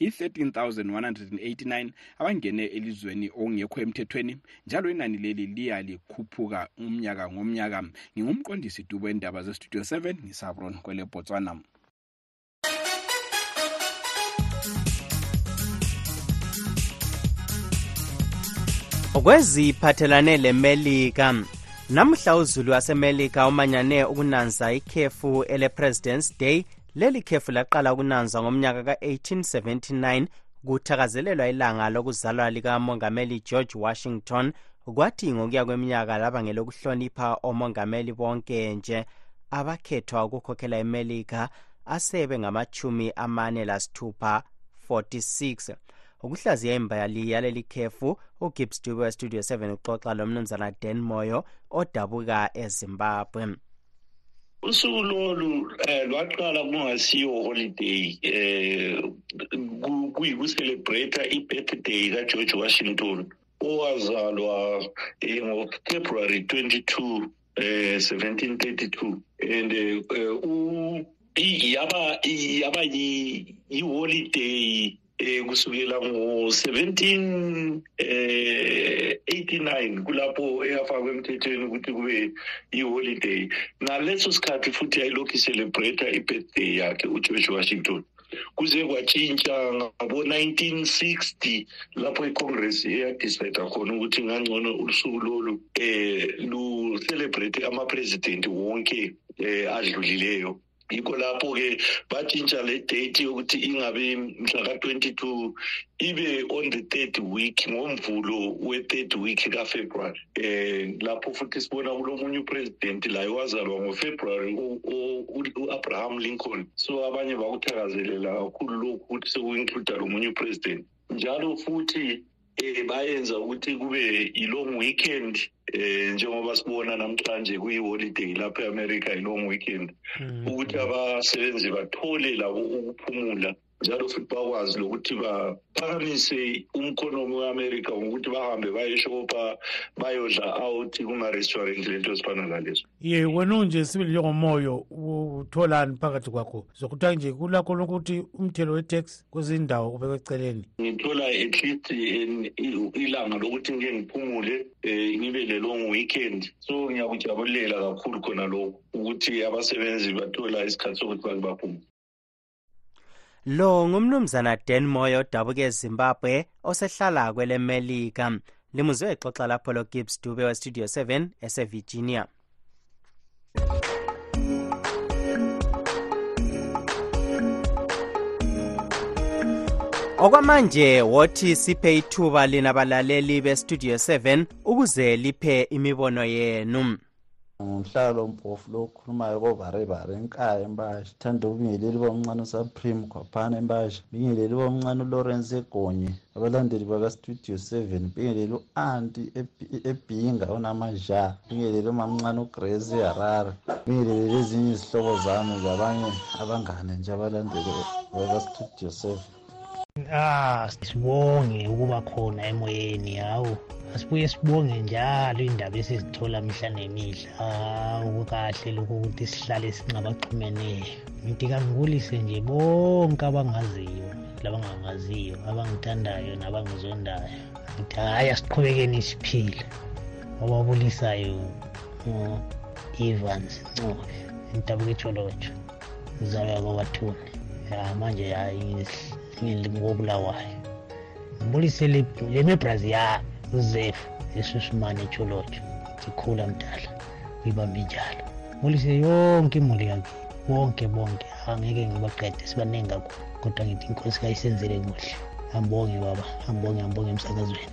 [SPEAKER 32] i-13 189 abangene elizweni okungekho emthethweni njalo inani leli liya likhuphuka umnyaka ngomnyaka. Ngingumqondisi dubo endaba zestudio 7 ngisabron kwele botswana
[SPEAKER 20] kweziphathelane lemelika namhla uzulu wasemelika umanyane ukunanza ikhefu ele-president's day. Leli khefu laqala ukunanzwa ngomnyaka ka-1879 kuthakazelelwa ilanga lokuzalwa likamongameli george washington. Kwathi ngokuya kweminyaka laba ngelokuhlonipha omongameli bonke nje abakhethwa ukukhokhela imelika asebe ngamachumi amane lasithupha 46 ukuhlaziya imbali yaleli khefu ugibbs dube westudio 7 uxoxa lomnumzana dan moyo odabuka ezimbabwe.
[SPEAKER 44] Usuku lolu um lwaqala kungasiyo holiday um kuyikucelebrata i-birthday kageorge washington owazalwa um ngofebruary 22 eh 1732 and uh, yaba yaba yi-holiday eh kusukela ngo-17 eh 89 kulapho eyafakwa emthethweni ukuthi kube i-holiday. Ngaleso sikhathi futhi yayilokhu icelebrata i-birthday yakhe ugeorge washington. Kuze kwatshintsha ngabo-1960 lapho icongress eyadicida khona ukuthi ngangcono usuku lolu eh lu-celebrate amapresidenti wonke eh adlulileyo. Yikho lapho-ke batshintsha le date yokuthi ingabe mhla ka-22 ibe on the third week ngomvulo we-third week kafebruary. Eh lapho futhi sibona kulomunye upresident laye wazalwa ngofebruary u-abraham lincoln. So abanye bakuthakazelela kakhulu lokhu ukuthi seku-includa lo munye upresident. Njalo futhi eh bayenza ukuthi kube i-long weekend eh njengoba sibona namhlanje kuyi-holiday lapha e-america i-long weekend. Ukuthi abasebenzi bathole labo ukuphumula njalo futhi bakwazi lokuthi baphakamise umkhonomi we-amerika ngokuthi bahambe bayeshopa bayodla out kuma-restaurant lento ezifana nalezo
[SPEAKER 45] ye wena unje sibili njengomoyo utholani phakathi kwakho? Zokuthiwa nje kulakho lokuthi umthelo we-tax kwezinye indawo ubekwe eceleni.
[SPEAKER 44] Ngithola at least ilanga lokuthi ngike ngiphumule um ngibe le-long weekend. So ngiyakujabulela kakhulu khona lokhu ukuthi abasebenzi bathola isikhathi sokuthi bake baphumule
[SPEAKER 20] lo ngumnumzana dan moyo odabuka ezimbabwe osehlala kwelemelika limuzwe exoxa lapho logibbs dube westudio 7 esevirginia. Okwamanje wothi siphe ithuba lina balaleli bestudio 7 ukuze liphe imibono yenu.
[SPEAKER 46] Ngumhlalo mpofu lo okhulumayo kovarebare enkaya embasha thanda ubingeleli bomncane usupreme khwaphana embasha bingeleli bomncane ulawrence egonye abalandeli bakastudio 7 bingeleli u-anti ebhinga onamaja bingeleli umamncane ugrace harare bingeleli ezinye izihlobo zami zabanye abangane nje abalandeli bakastudio 7
[SPEAKER 47] ah sibonge ukuba khona emoyeni hawu. Asibuye sibonge njalo indaba esizithola mihla nemihla. Hawu kahle lokhu ukuthi sihlale singabaxhumeneyo ngithi kangibulise nje bonke abangaziyo labangangaziyo abangithandayo nabangizondayo. Ngithi hhayi asiqhubekeni siphile. Obabulisayo u-evans ncube intabuka etsholotho uzalwa kwabathuni ya manje hayi ngobulawayo ngibulise lemebrazil yami uzefu esusumane etsholotho sikhula mdala uyibambe njalo ngibulise yonke imuli yakini bonke bonke angeke ngibaqede sibaningi kakhulu kodwa ngithi inkosi kayisenzele kuhle. Ambonge baba ambonge ambonge emsakazweni.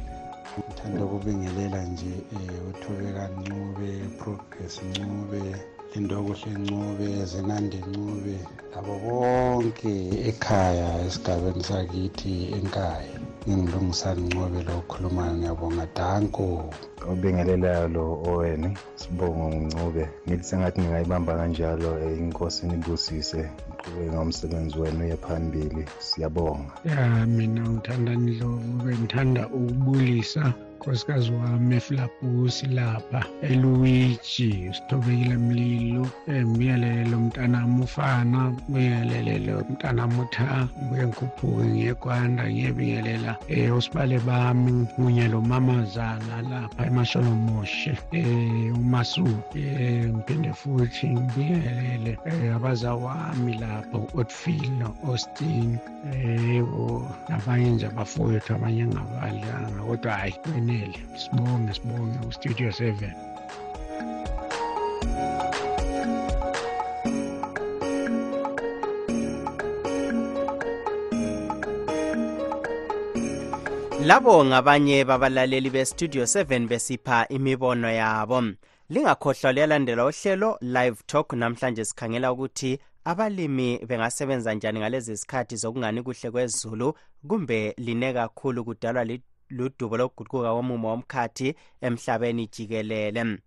[SPEAKER 48] Ngithanda ukubingelela nje um uthobeka ncube progress ncube. Indokuhle ncube zinande ncube labo bonke ekhaya esigabeni sakithi enkaya ngingilungisani ncube lo okhulumayo ngiyabonga danko.
[SPEAKER 49] Obingelelayo lo owen sibongo ngncube ngithi sengathi ngingayibamba kanjalo inkosi nibusise uqhubeke ngomsebenzi wenu uye phambili siyabonga.
[SPEAKER 50] Ya mina ngithandani lo bengithanda ukubulisa. unkosikazi wami silapa lapha eluigi sithobekile mlilo mntanami ufana ngibiyelele lo mntanami utha ngibuye ngikhuphuke ngiyekwanda ngiyebingelela um osibale bami kunye lo mamazana lapha emasholomushe um umasuki um ngiphinde futhi ngibingelele um abazawami lapha u-otfield no-austin um nabanye nje abafowethu abanye ngabadlanga kodwa hhayi kwenele. Sibonge sibonge ustudio 7
[SPEAKER 20] labo ngabanye babalaleli bestudio 7 besipha imibono yabo. Lingakhohlwa liyalandela uhlelo live talk namhlanje sikhangela ukuthi abalimi bengasebenza njani ngalezi zikhathi zokungani kuhle kwezulu kumbe line kakhulu kudalwa ludubo lokuguquka komumo womkhathi emhlabeni jikelele.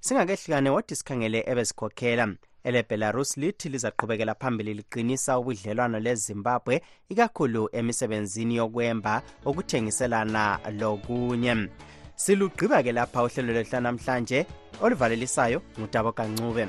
[SPEAKER 20] Singakehlukane wodi sikhangele ebesikhokhela. Elebelarus lithi lizaqhubekela phambili liqinisa ubudlelwano lezimbabwe ikakhulu emisebenzini yokwemba ukuthengiselana lokunye. Silugqiba ke lapha uhlelo lwehla namhlanje oluvalelisayo ngutabo kancube